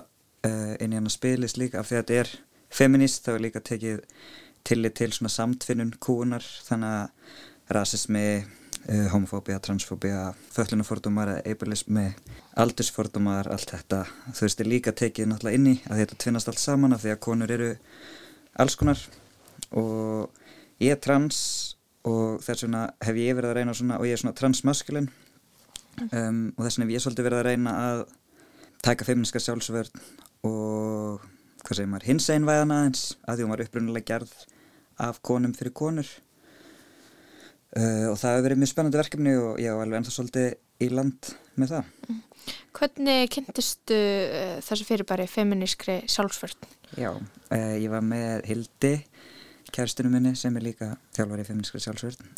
uh, inn í hana spilist líka af því að þetta er feminist þá er líka tekið tillit til svona samtfinnun kúunar þannig að rasismi, uh, homofóbía, transfóbía, föllunafordómar, ableismi, aldursfordómar, allt þetta. Þú veist er líka tekið náttúrulega inni að þetta tvinnast allt saman af því að konur eru alls konar. Og ég er trans og þess vegna hef ég verið að reyna svona, og ég er svona transmaskulin um, og þess vegna hef ég svolítið verið að reyna að taka feministka sjálfsvörn og hvað segir maður, hins einn væðan aðeins að því hún var upprunalega gerð af konum fyrir konur uh, og það hefur verið mjög spennandi verkefni og ég á alveg ennþá svolítið í land með það. Hvernig kynntistu uh, þessu fyrirbæri feminískri sjálfsvörn? Já, uh, ég var með Hildi, kæristunum minni sem er líka þjálfari í feministkri sjálfsvörn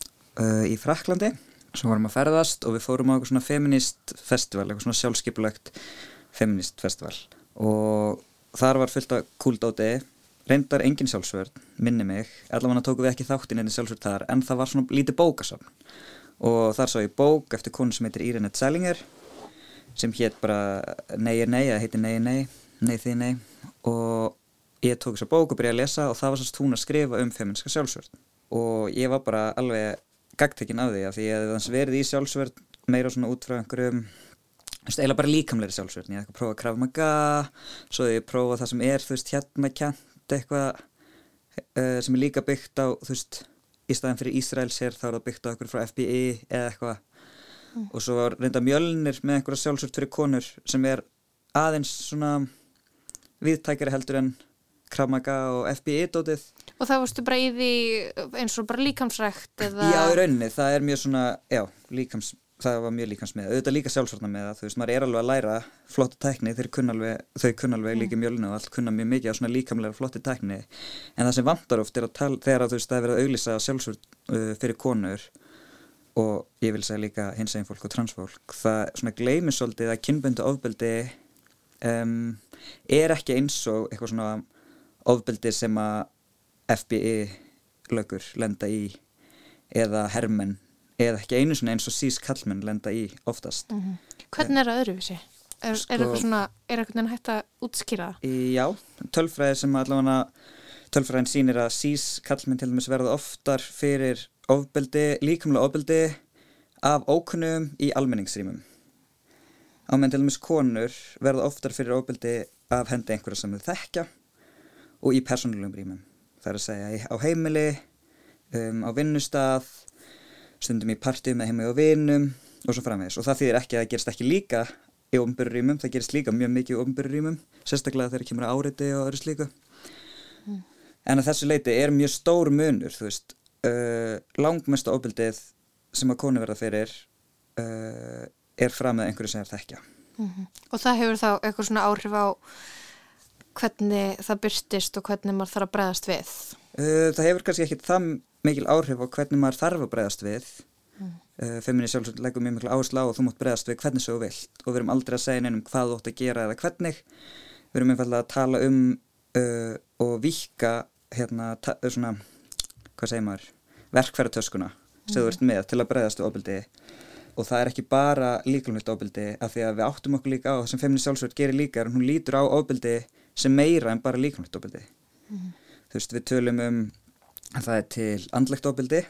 uh, í Fraklandi sem vorum að ferðast og við fórum á eitthvað svona feminist festival, eitthvað svona sjálfskipulegt feminist festival. Og þar var fullt af kúldóti reyndar engin sjálfsvörn, minni mig. Allavega tókum við ekki þáttinn einnig sjálfsvörn þar en það var svona lítið bókasafn. Og þar sá ég bók eftir konu sem heitir Irene Zellinger sem hétt bara Nei er nei, eða heitir Nei er nei, Nei því nei. Og ég tók þessa bók og byrjaði að lesa og það var sannst hún að skrifa um feminska sjálfsvörn. Og ég var bara alveg gagtekinn af því af því að það verið í sjálfsvörn meira svona út frá einhverjum eiginlega bara líkamleiri sjálfsvörn. Ég ætla að prófa að krafa maga svo ég prófa það sem er, þú veist, hérna kjent eitthvað uh, sem er líka byggt á, þú veist í staðan fyrir Ísraels hér þá er það byggt á eitthvað frá FBI eða eitthvað. Og svo var reynda mjölnir með einhverja sjálfsvörn fyrir konur sem er aðeins svona viðtækjari heldur en kramaga og FBI-dótið Og það varstu bara í því eins og bara líkamsrækt eða... Já, í rauninni, það er mjög svona, já, líkams, það var mjög líkams með, auðvitað líka sjálfsvarnar með það, þú veist, maður er alveg að læra flotta tækni, þeir kunna alveg, þau kunna alveg líka mjölinu og allt kunna mjög mikið á svona líkamlega flotti tækni, en það sem vantar oft er að tala, þegar að þú veist, það er verið að auglýsa sjálfsvörn uh, fyrir konur og ég vil segja líka hins eginn fólk og transfólk, það svona gleymir svolítið að kynböndu ofbeldi um, er ekki eins og eitthvað svona ofbeldi sem að FBI lögur lenda í eða hermenn eða ekki einu svona eins og sís kallmenn lenda í oftast. Mhm. Hvernig er það öðruvísi? Er, Sko- er eitthvað svona, er eitthvað hægt að útskýra það? Já, tölfræði sem allavega tölfræðin sýnir að sís kallmenn til dæmis verða oftar fyrir ofbeldi, líkamlega ofbeldi af ókunnum í almenningsrýmum. Á meðan til dæmis konur verða oftar fyrir ofbeldi af hendi einhverja sem þau þekkja og í persónulegum rýmum. Það er að segja á heimili, um, á vinnustað, stundum í partíu með heimi og vinum og svo framvegis. Og það þýðir ekki að það gerist ekki líka í ofnbyrru rýmum, það gerist líka mjög mikið í ofnbyrru rýmum, sérstaklega þegar kemur að áriti og öðru slíku. En að þessu leiti er mjög stór munur, þú veist, uh, langmesta ofbildið sem að konu verða fyrir uh, er fram með einhverju sem er þekkja. Mhm. Og það hefur þá eitthvað svona áhrif á hvernig það byrstist og hvernig maður þarf að bregðast við. Uh, það hefur kannski ekki það mikil áhrif á hvernig maður þarf að bregðast við. Uh, feminist sjálfsvörð leggur mjög miklu áherslu á og þú mátt bregðast við hvernig svo vilt og við erum aldrei að segja neinum hvað þú átt að gera eða hvernig. Við erum einfallega að tala um uh, og vika hérna, svona, hvað segir maður verkfæratöskuna sem þú ert með til að bregðast við ofbeldi. Og það er ekki bara líkalmjöld ofbeldi af því að við áttum okkur líka á sem feminist sjálfsvörð gerir líka sem meira en bara líkalmjöld ofbeldi þú veist við tölum um að það er til andlegt ofbeldi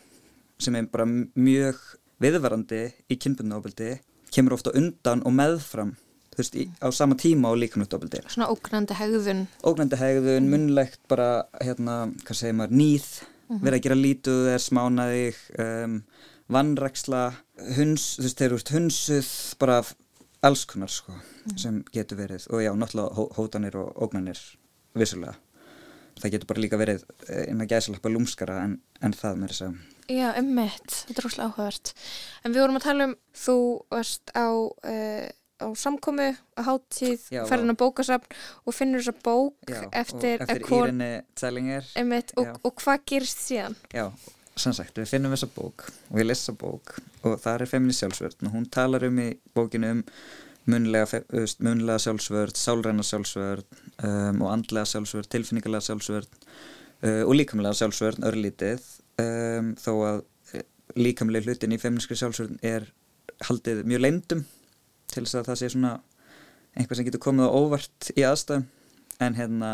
sem er bara mjög viðvarandi í kynbundna ofbeldi kemur ofta undan og meðfram þú veist, í, á sama tíma á líkamlegt ofbeldi Svona ógnandi hegðun. ógnandi hegðun, munnlegt bara hérna, hvað segir maður, nýð Mhm. verið að gera lítuð er smánaðig um, vannræksla huns, þú veist, þeir eru hunsuð bara alls konar sko, sem getur verið og já, náttúrulega hó hótanir og ógnanir vissulega það getur bara líka verið eh, innan gæsalappa lúmskara en, en það með þess að Já, emmitt, þetta er rosalega áhugavert. En við vorum að tala um, þú varst á, uh, á samkomu, á hátíð, Já, ferðin á bókasafn og finnur þessa bók já, eftir, og eftir Írene Zellinger Einmitt, og, Já. og hvað gerist síðan? Já, sem sagt, við finnum þessa bók og við lesum þessa bók og það er feminist sjálfsvörð og hún talar um í bókinu um munlega, munlega sjálfsvörð, sálræna sjálfsvörð um, og andlega sjálfsvörð, tilfinningalega sjálfsvörð uh, og líkamlega sjálfsvörð örlítið. Um, þó að eh, líkamlega hlutin í feministkri sjálfsvörð er haldið mjög leyndum til þess að það sé svona einhvað sem getur komið á óvart í aðstæðum. En hérna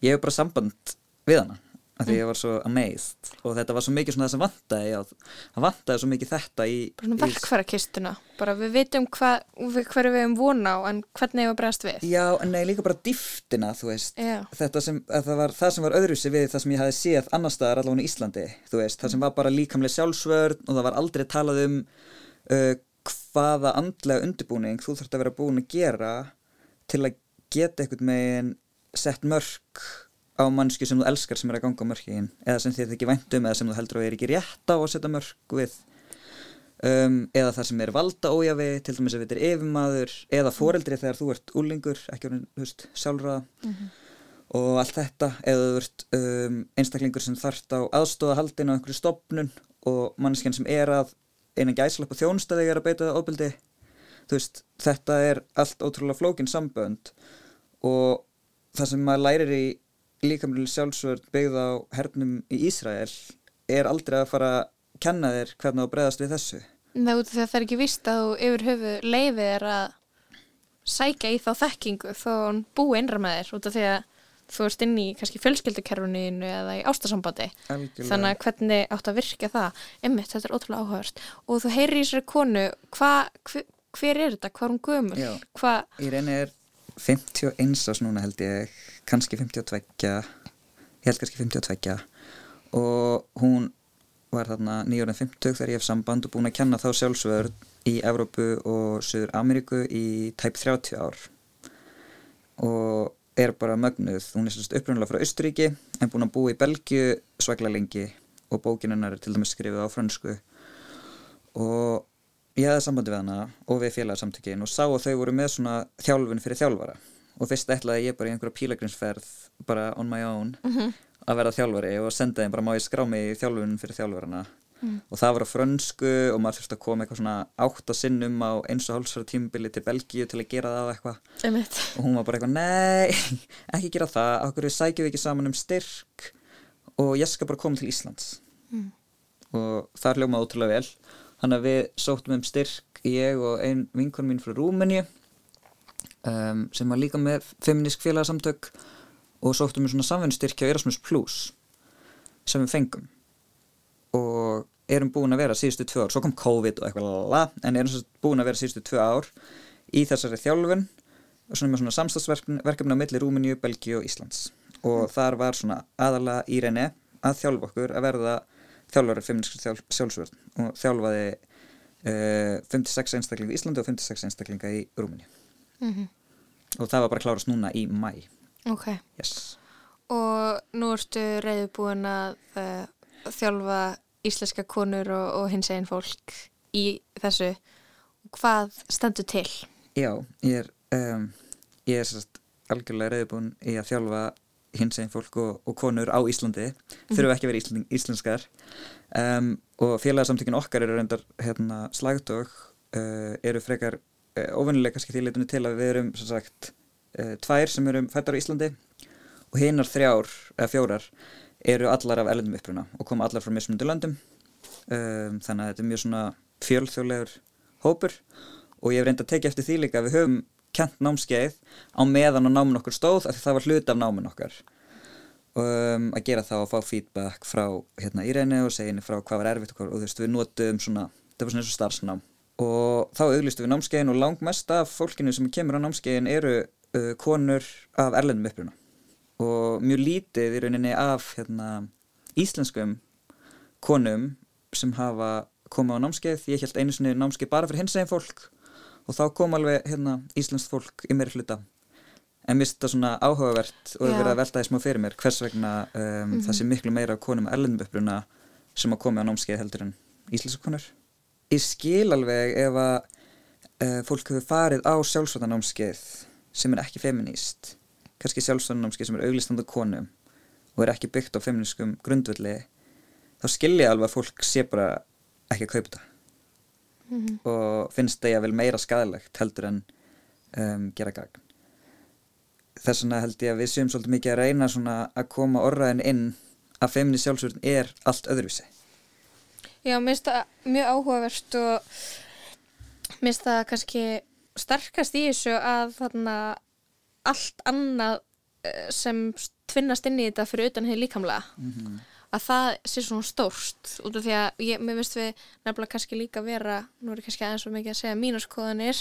ég hef bara samband við hana af því ég var svo amazed. Og þetta var svo mikið svona það sem vantaði já, það vantaði svo mikið þetta í, í verkfærakistuna, bara við vitum hvað, hverju við hefum vona á en hvernig hefur bregðast við? já, en nei, líka bara dýftina þú veist, sem að það var það sem var öðruvísi við það sem ég hafi séð annar staðar allavega í Íslandi, þú veist, það sem var bara líkamlega sjálfsvörn og það var aldrei talað um uh, hvaða andlega undirbúning þú þurft að vera búin að gera til að geta einhvern megin sett mörk á mannsku sem þú elskar sem er að ganga mörkin eða sem þið þykir væntum eða sem þú heldur að er ekki rétt á að setja mörk við. Um, eða það sem er valda ójafi til dæmis ef þetta er yfirmaður eða foreldri þegar þú ert úlingur ekki orðin, þú veist, sjálfraða og allt þetta eða þú ert um, einstaklingur sem þarft á aðstóða haldin á einhverju stopnun og mannskjan sem er að einan gæslapp og þjónstæði er að beita það ofbeldi. Þú veist, þetta er allt ótrúlega flókin sambönd og það sem maður lærir í líkamlega sjálfsvörð byggð á hernum í Ísrael er aldrei að fara að kenna þér hvernig að bregðast við þessu? Nei, út af því að það er ekki vist að þú yfir höfu leifið er að sækja í þá þekkingu þó hún búi innra með þér út af því að þú ert inn í kannski fjölskyldukerfuninu eða í ástasambandi Algjörlega. þannig að hvernig átt að virka það? Einmitt, þetta er ótrúlega áhugavert. Og þú heyrir í þessari konu hva, hver, hver er þetta, hvað er hún gömul? Já. hvað, Í reyni er 51 ás núna held ég, kannski 52, ég held kannski 52 og hún var þarna 950 þegar ég hef samband og búin að kenna þá sjálfsvörð í Evrópu og Suður Ameríku í tæp 30 ár. Og er bara mögnuð, hún er sérst upprunalega frá Östuríki en búin að búa í Belgíu svaklega lengi. Og bókin hennar er til dæmis skrifið á frönsku. Og ég hefði sambandi við hana og við félagsamtökin og sá að þau voru með svona þjálfun fyrir þjálfara. Og fyrst ætlaði ég bara í einhverja pílagrinsferð bara on my own Mhm. að vera þjálfari og senda þeim bara má ég skrá mig í þjálfun fyrir þjálfarana? Mm. og það var á frönsku og maður þurfti að koma eitthvað svona átta sinnum á eins og hálsfara tímubili til Belgíu til að gera það á eitthvað. Og hún var bara eitthvað, nei, ekki gera það. Okkur við sækjum ekki saman um styrk? Og ég skal bara koma til Íslands. Mm. og það hljómaði ótrúlega vel þannig að við sóttum um styrk ég og ein vinkon mín frá Rúmeni um, sem var líka með feministk félagsamtök og sóttum um svona samvinnstyrk hjá Erasmus Plus sem við fengum. Og erum búin að vera síðustu tvö ár, svo kom COVID og eitthvað lala, en erum búin að vera síðustu tvö ár í þessari þjálfun og svona með svona samstagsverkefni á milli Rúmeníu, Belgíu og Íslands. Og þar var svona aðalega í reyni að þjálfa okkur að verða þjálfari feministkri þjálf, sjálfsvörn og þjálfaði uh, 56 einstaklinga í Íslandi og 56 einstaklinga í Rúmeníu Mhm. og það var bara klárast núna í mæ ok yes. og nú ertu reyðubúin að uh, þjálfa íslenska konur og, og hins einn fólk í þessu hvað stendur til? Já, ég er um, ég er algjörlega reyðbúin í að þjálfa hins einn fólk og, og konur á Íslandi þurfa ekki að vera íslending, íslenskar. Um, og félagsamtökin okkar eru reyndar hérna, slagtog uh, eru frekar uh, óvennilega kannski því leitunni til að við erum sagt uh, tvær sem erum fættar á Íslandi og hinnar þrjár eða fjórar eru allar af erlendum uppruna og koma allar frá mismunandi löndum. Um, þannig að þetta er mjög svona fjölþjóðlegur hópur og ég hef reynd að tekið eftir því líka að við höfum kent námskeið á meðan á námin okkur stóð af því það var hluti af námin okkar. Um, að gera það og fá feedback frá hérna Irene og segja henni frá hvað var erfitt hvað, og þú veist við notum svona, það var svona eins og starfsnám. Og þá auglistu við námskeiðin og langmest af fólkinu sem kemur á námskeiðin eru uh, konur af erlendum uppruna. Og mjög lítið í rauninni af hérna, íslenskum konum sem hafa komið á námskeið ég held einu sinni námskeið bara fyrir hins eginn fólk og þá kom alveg hérna, íslenskt fólk í meiri hluta. En mér finnst þetta svona áhugavert og það verið að velta því smá fyrir mér hvers vegna um, Mhm. það sé miklu meira konum uppruna sem að komið á námskeið heldur en íslenska konur. Ég skil alveg ef að uh, fólk hefur farið á sjálfsvartanámskeið sem er ekki feminist kannski sjálfsvartanámskeið sem er auglistanda konum og er ekki byggt á feminískum grundvöldi þá skil ég alveg að fólk sé bara ekki að kaupa þetta Mhm. og finnst það vel meira skadalegt heldur en um, gera gagn. Þess vegna held ég að við séum svolítið mikið að reyna svona að koma orðaðin inn að femini sjálfsvörn er allt öðruvísi. Já, mér finnst það mjög áhugavert og mér finnst það kannski sterkast í þessu að þarna allt annað eh, sem tvinnast inn í þetta fyrir utan hefur líkamlega að það sé svona stórt út af því að ég, mér finnst við nefnilega kannski líka vera, nú er ég kannski aðeins svo mikið að segja mínaskoðanir,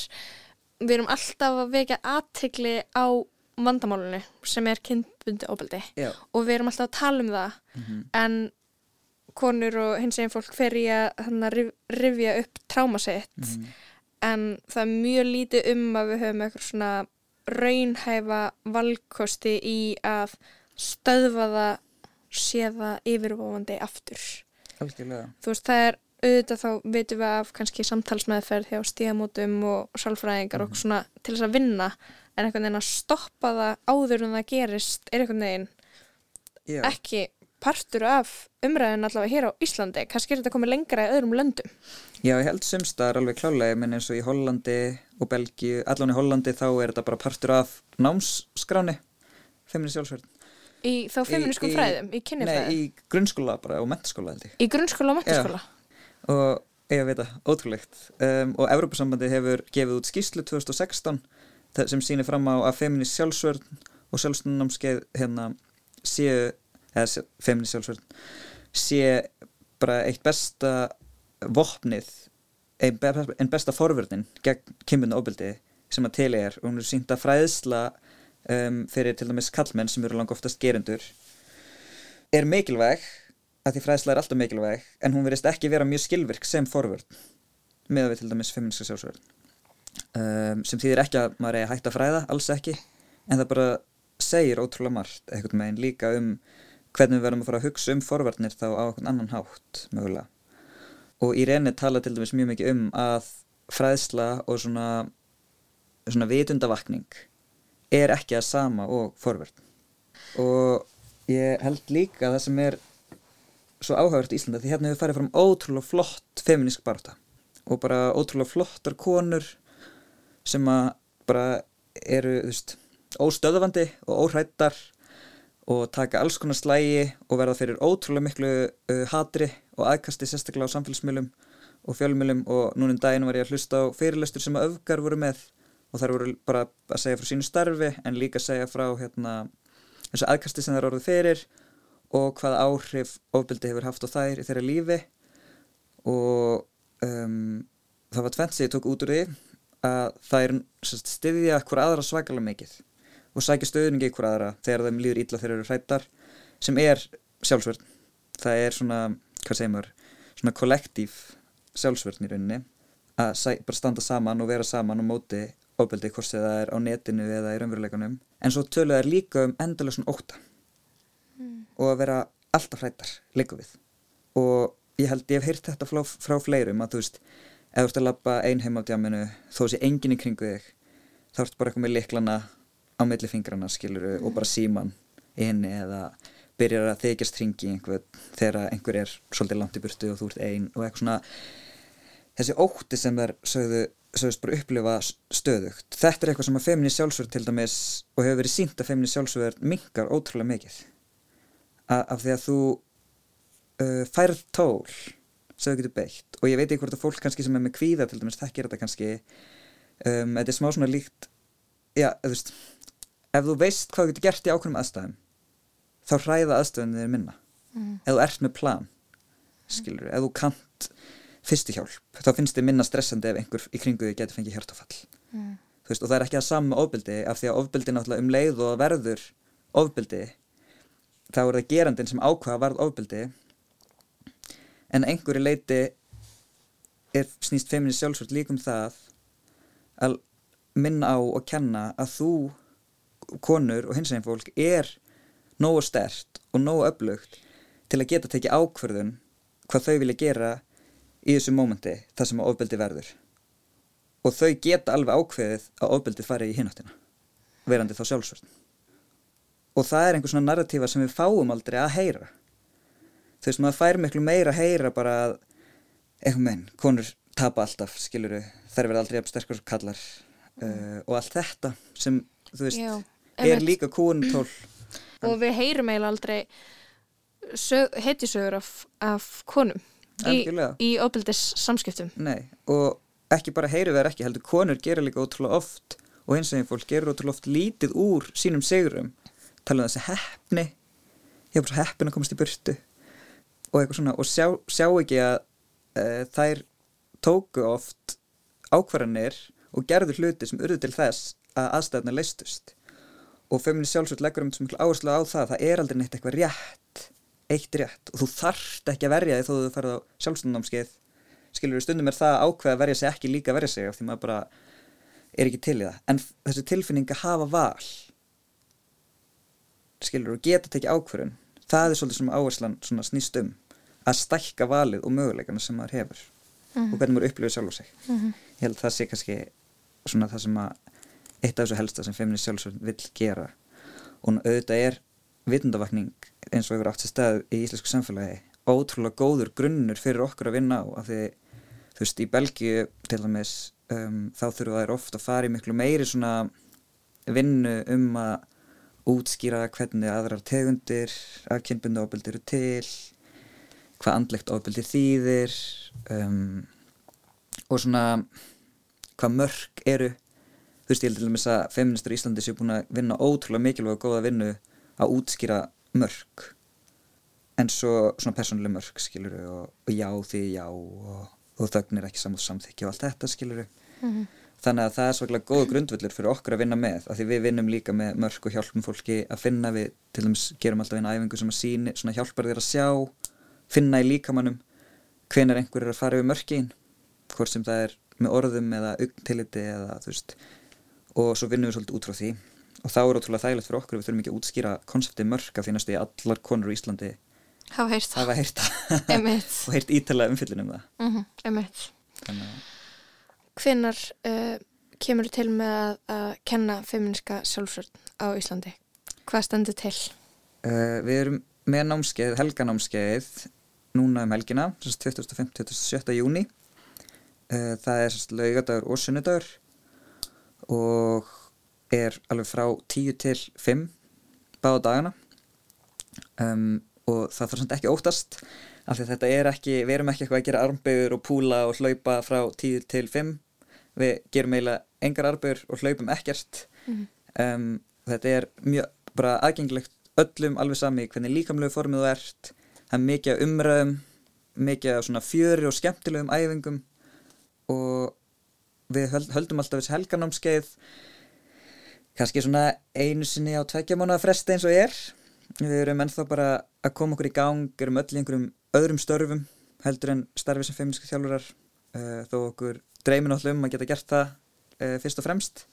við erum alltaf að vekja aðtegli á vandamálunni sem er kynbundi óbeldi Já. og við erum alltaf að tala um það Mhm. en konur og hins eginn fólk fer í að rifja upp tráma sitt Mhm. en það er mjög lítið um að við höfum eitthvað svona raunhæfa valkosti í að stöðva það sé það yfirvofandi aftur. Algjörlega. þú veist það er auðvitað þá veitum við af kannski samtalsmeðferð hjá stíðamótum og sálfræðingar og svona til þess að vinna. En einhvern veginn að stoppa það áður en það gerist er einhvern veginn Já. ekki partur af umræðin allavega hér á Íslandi. Kannski er þetta komið lengra í öðrum löndum. Já, ég held sumstaðar alveg klálega, menn eins og í Hollandi og Belgíu, allan í Hollandi þá er þetta bara partur af námsskráni, femini sjálfsverð. Í þá feminískum fræðum, í kynjafræðum Nei, í grunnskóla bara og mentaskóla held ég. í grunnskóla og mentaskóla Og ég veit það, ótrúlegt. Um, og Evrópusambandi hefur gefið út skýslu 2016 þar sem sýnir fram á að femini sjálfsverð og sjálfsnámskeið hérna séu, eða femini sjálfsverð, sé bara eitt besta vopnið ein, be ein besta forvörnin gegn kynbundu óbyldi sem að til er og hún er sínt að fræðsla um, fyrir til dæmis kallmenn sem eru langa oftast gerendur. Er mikilvæg að því fræðsla er alltaf mikilvæg en hún verðist ekki vera mjög skilvirk sem forvörn með að við til dæmis feministka sjálfsvörn. Um, sem þýðir ekki að maður er að hætta fræða alls ekki en það bara segir ótrúlega margt eitthvað meginn líka um hvernig við verðum að fara að hugsa um forvarnir þá á einhvern annan hátt mögulega. Og Irene tala til dæmis mjög mikið um að fræðsla og svona svona vitundavakning er ekki að sama og forvörn. Og ég held líka að það sem er svo áhugavert í Íslanda því hérna hefur farið fram ótrúlega flott feminísk barta og bara ótrúlega flottar konur sem að bara eru þú veist, óstöðvandi og óhrættar og taka alls konar slægi og verða fyrir ótrúlega miklu uh, hatri og aðkasti sérstaklega á samfélagsmiðlum og fjölmiðlum. Og núna um daginn var ég að hlusta á fyrirlestur sem að öfgar voru með og þær voru bara að segja frá sínu starfi en líka að segja frá hérna, þessu aðkasti sem þær orðið fyrir og hvað áhrif ofbeldi hefur haft á þær í þeirra lífi. Og um, það var tvent sem ég tók út úr því að er stiðja hver aðra svakalega mikið og sækja stöðningi hver aðra þegar þeim líður illa þegar þeir eru hrættar sem er sjálfsvörn. Það er svona, hvað segir maður svona kollektív sjálfsvörn í rauninni að bara standa saman og vera saman og móti ofbeldi hvort það er á netinu eða í raunveruleikunum en svo töluð er líka um endalega svona óta og að vera alltaf hrættar líka við. Og ég held ég hef heyrt þetta frá, frá fleirum að þú veist ef þú ert að lappa ein heim á djáminu þó sé enginn í kringu þig þá ertu bara eitthvað með liklana á milli fingrana skiluru og bara síman í henni eða byrjar að þykjast hringi einhver þegar einhver er svolítið langt í burtu og þú ert ein og eitthvað svona þessi ótti sem þær sögðu bara upplifa stöðugt. Þetta er eitthvað sem að feminist sjálfsverð til dæmis og hefur verið sínt að feminist sjálfsverð minkar ótrúlega mikið. A af því að þú uh, færð tól sem þú getur beitt og ég veit ekki hvort að fólk kannski sem er með kvíða til dæmis þekkir þetta kannski um, þetta er smá svona líkt já, þú veist ef þú veist hvað þú getur gert í ákveðnum aðstæðum þá hræða aðstöðunni þér minna. Mm. ef þú ert með plan skilur, ef þú kant fyrstu hjálp, þá finnst þið minna stressandi ef einhver í kringu þið getur fengið hjartafall. Mm. veist, og það er ekki að sama ofbeldi af því að ofbeldi náttúrulega um leið og verður ofbeldi þá er það gerandin sem ákvaða varð ofbeldi. En einhverju leiti er snýst feminist sjálfsvöld líka um það að minna á og kenna að þú konur og hins veginn fólk er nógu stert og nógu öflugt til að geta tekið ákvörðun hvað þau vilja gera í þessu mómenti þar sem að ofbeldi verður. Og þau geta alveg ákveðið að ofbeldið fari í hináttina verandi þá sjálfsvörn. Og það er einhver svona narratífa sem við fáum aldrei að heyra. Þú veist maður fær miklu meira að heyra bara að einhver menn, konur tapa alltaf skiluru, þær verða aldrei sterkur kallar uh, og allt þetta sem þú veist Já, er líka kúntól og við heyrum eiginlega aldrei heitjusögur af, af konum Algjörlega. í ofbildis samskiptum Nei, og ekki bara heyru verð ekki heldur, konur gera líka ótrúlega oft og hins veginn fólk gerur ótrúlega oft lítið úr sínum sigurum tala um þessi heppni. Ég er bara heppin að komast í burtu. Og eitthvað svona og sjá, sjá ekki að uh, þær tóku oft ákvarðanir og gerðu hluti sem urðu til þess að aðstæðna leistust og feminist sjálfsvöld leggur um þessu miklu áherslu á það það er aldrei neitt eitthvað rétt eitt rétt og þú þarft ekki að verja þig þó þú ferð á sjálfstöndnámskeið skilur stundum er það að ákveða að verja sig ekki líka að verja sig af því maður bara er ekki til í það en þessi tilfinning að hafa val skilur og geta tekið ákvörun það er svolítið sem áherslan snýst um að stækka valið og möguleikana sem maður hefur Mhm. og hvernig maður upplifir sjálf sig Mhm. ég held að það sé kannski svona það sem að eitt af þessu helsta sem feminist sjálfsvörn vill gera og auðvitað er vitundavakning eins og hefur átt sér stað í íslensku samfélagi ótrúlega góður grunnur fyrir okkur að vinna á af því þú veist í Belgíu til dæmis um, þá þurfa þær oft að fara í miklu meiri svona vinnu um að útskýra hvernig aðrar tegundir af kynbundu ofbeldi eru til hvað andlegt ofbeldi þýðir um, og svona hvað mörg eru. Þú veist ég held til dæmis að feministar í Íslandi séu búin að vinna ótrúlega mikilvæg og góða vinnu að útskýra mörg en svo svona persónuleg mörg skilur og, og já því já og, og þögnir ekki samúð samþykki og allt þetta skilur Mhm. þannig að það er svolítið góða grundvöllur fyrir okkur að vinna með af því við vinnum líka með mörg og hjálpum fólki að finna við til dæmis gerum alltaf eina æfingu sem að síni svona hjálpar þér að sjá finna í líkamannum hvenær einhver er að fara yfir mörkin hvort sem það er með orðum eða augntilliti eða þú veist og svo vinnum við svolítið út frá því og þá er ótrúlega þægilegt fyrir okkur við þurfum ekki að útskýra konseptið mörg af því næstu í allar konur í Íslandi hafa heyrt það og heyrt ítalega umfyllin um það Mhm, einmitt. þannig hvinnar uh, kemur til með að, að kenna feministka sjálfsvörn á Íslandi hvað stendur til? Uh, við erum með námskeið, helganámskeið núna um helgina, 25-27. júni uh, það er laugadagur og sunnudagur og er alveg frá 10 til 5 báða dagana. Um, og það þarf samt ekki óttast af því þetta er ekki, við erum ekki eitthvað að gera armböður og púla og hlaupa frá 10 til 5 við gerum eiginlega engar armböður og hlaupum ekkert. Mhm. um, þetta er mjög bara aðgengilegt öllum alveg sami hvernig líkamlegu formið þú ert. Það er mikið af umræðum mikið svona fjöri og skemmtilegum æfingum. Og við höld, höldum alltaf þessi helganámskeið kannski svona einu sinni á tveggja mánuða fresti eins og er. Við erum ennþá bara að koma okkur í gang erum öll í einhverjum öðrum störfum heldur en starfi sem feministka þjálfurar uh, þó okkur dreymin alltaf um að geta gert það uh, fyrst og fremst.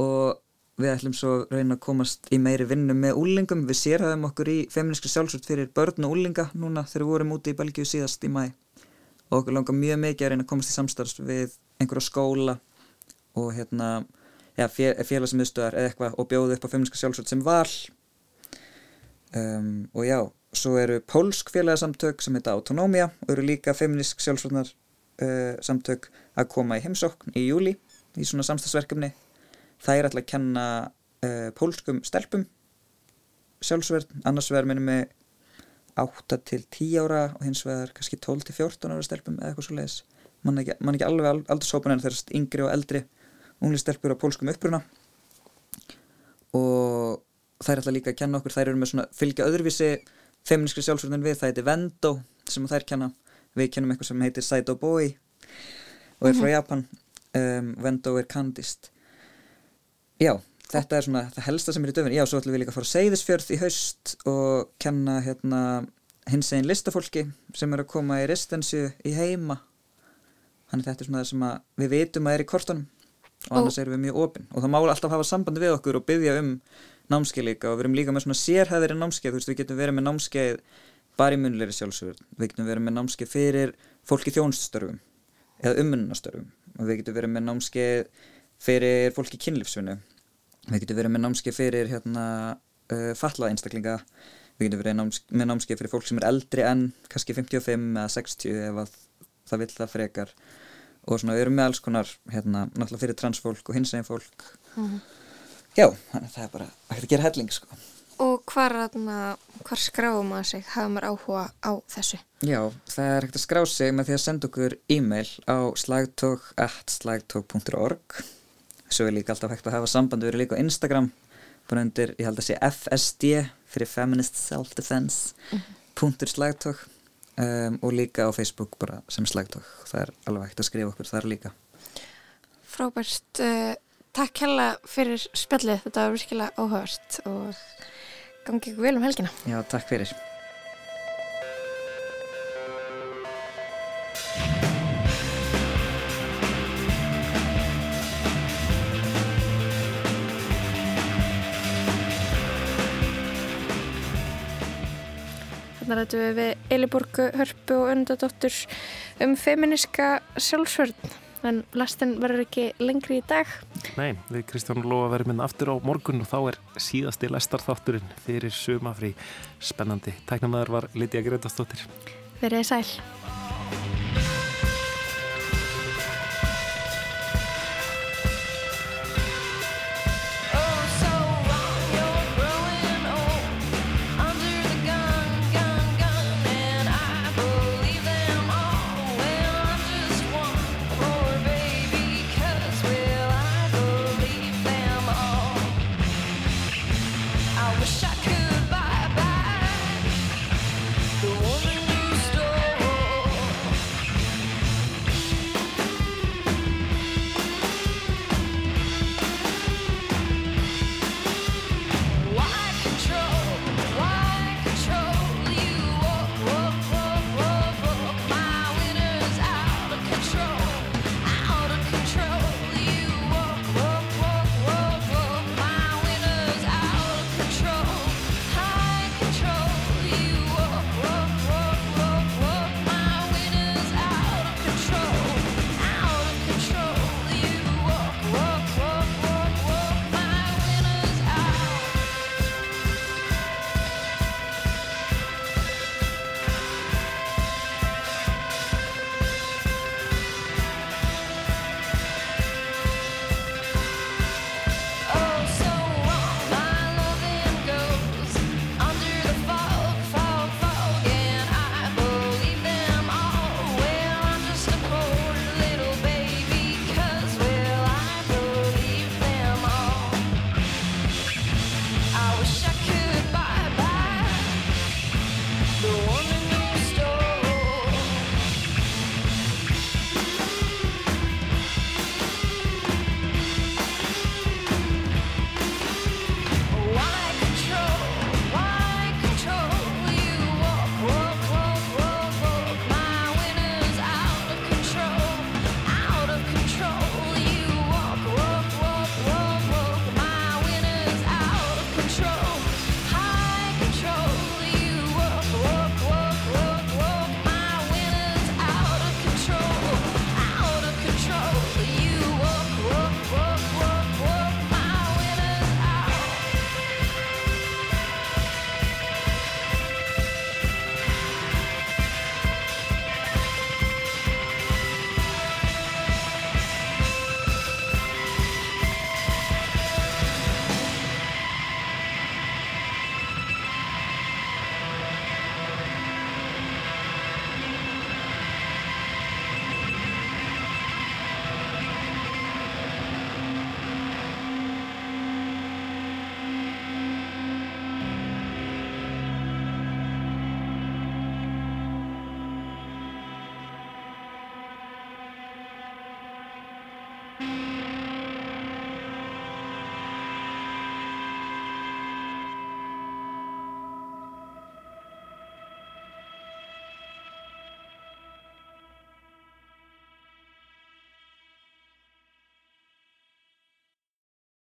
Og við ætlum svo reyna að komast í meiri vinnu með úlingum við sérhæðum okkur í feministka sjálfsvöld fyrir börn og úlinga núna þegar við vorum úti í Belgíu síðast í mæ og okkur langar mjög mikið að reyna að komast í samstarfs við einhverja skóla og hérna ja, félagsmiðstöðar eða eitthvað og bjóða upp á feministka sjálfsvöld sem val. Um, og já, svo eru pólsk félagsamtök sem heita Autonomia og eru líka feministk sjálfsvörnar uh, samtök að koma í heimsókn í júli í svona samstagsverkefni það er alltaf að kenna uh, pólskum stelpum sjálfsvörn, annars vegar minnum við 8 til 10 ára og hins vegar kannski 12 til 14 ára stelpum eða eitthvað svo leiðis mann ekki, man ekki alveg al- aldurshópun en þeirrast yngri og eldri unglistelpur á pólskum uppruna. Og þær ætla líka að kenna okkur, þær eru með svona fylgja öðruvísi feministkri sjálfsvörðin við, það heitir Vendo sem þær kenna, við kennum eitthvað sem heitir Saido Boy og er frá Japan. Um, Vendo er kandist já, þetta er svona það helsta sem er í döfun, já, svo ætlum við líka að fara Seyðisfjörð í haust og kenna hérna hins einn listafólki sem er að koma í residensu í heima. Þannig þetta er svona það sem við vitum að er í kortunum og annars erum við mjög opinn og það má alltaf hafa samband við okkur og byggja um námskeið líka. Og við erum líka með svona sérhæðir námskeið, þú veist, við getum verið með námskeið bara í munleiri sjálfsögur við getum verið með námskeið fyrir fólk í þjónststörfum eða ummunnastörfum og við getum verið með námskeið fyrir fólk í kynlífsvinnu. Við getum verið með námskeið fyrir hérna, uh, fatlað einstaklinga. Við getum verið náms með námskeið fyrir fólk sem er eldri en kannski 55 eða 60 ef að það vill það frekar og svona við erum með alls konar hérna, náttúrulega fyrir transfólk og hinsegin fólk Mhm. já, þannig að það er bara að gera helling sko. Og hvar, þarna, hvar skráum maður sig? Hafa maður áhuga á þessu? já, það er hægt að skrá sig með því að senda okkur e-mail á slagtog.slagtog.org svo er líka alltaf hægt að hafa samband við erum líka á Instagram bara undir, ég held að sé FSD fyrir Feminist Self-Defense punktur slagtog um, og líka á Facebook bara sem slagtog það er alveg hægt að skrifa okkur þar líka Frábært. Uh, takk hella fyrir spjallið. Þetta var virkilega áhugavert og gangi ykkur vel um helgina. já, takk fyrir Þarna rættum við við Eliborgu Hörpu og Öndadóttur um feminiska sjálfsvörn. En lastin verður ekki lengri í dag. Nei, við Kristján Lóa verðum inn aftur á morgun og þá er síðasti lestarþátturinn fyrir sumafrí spennandi. Tæknamaður var Lítiða Gretastóttir. Verið sæl.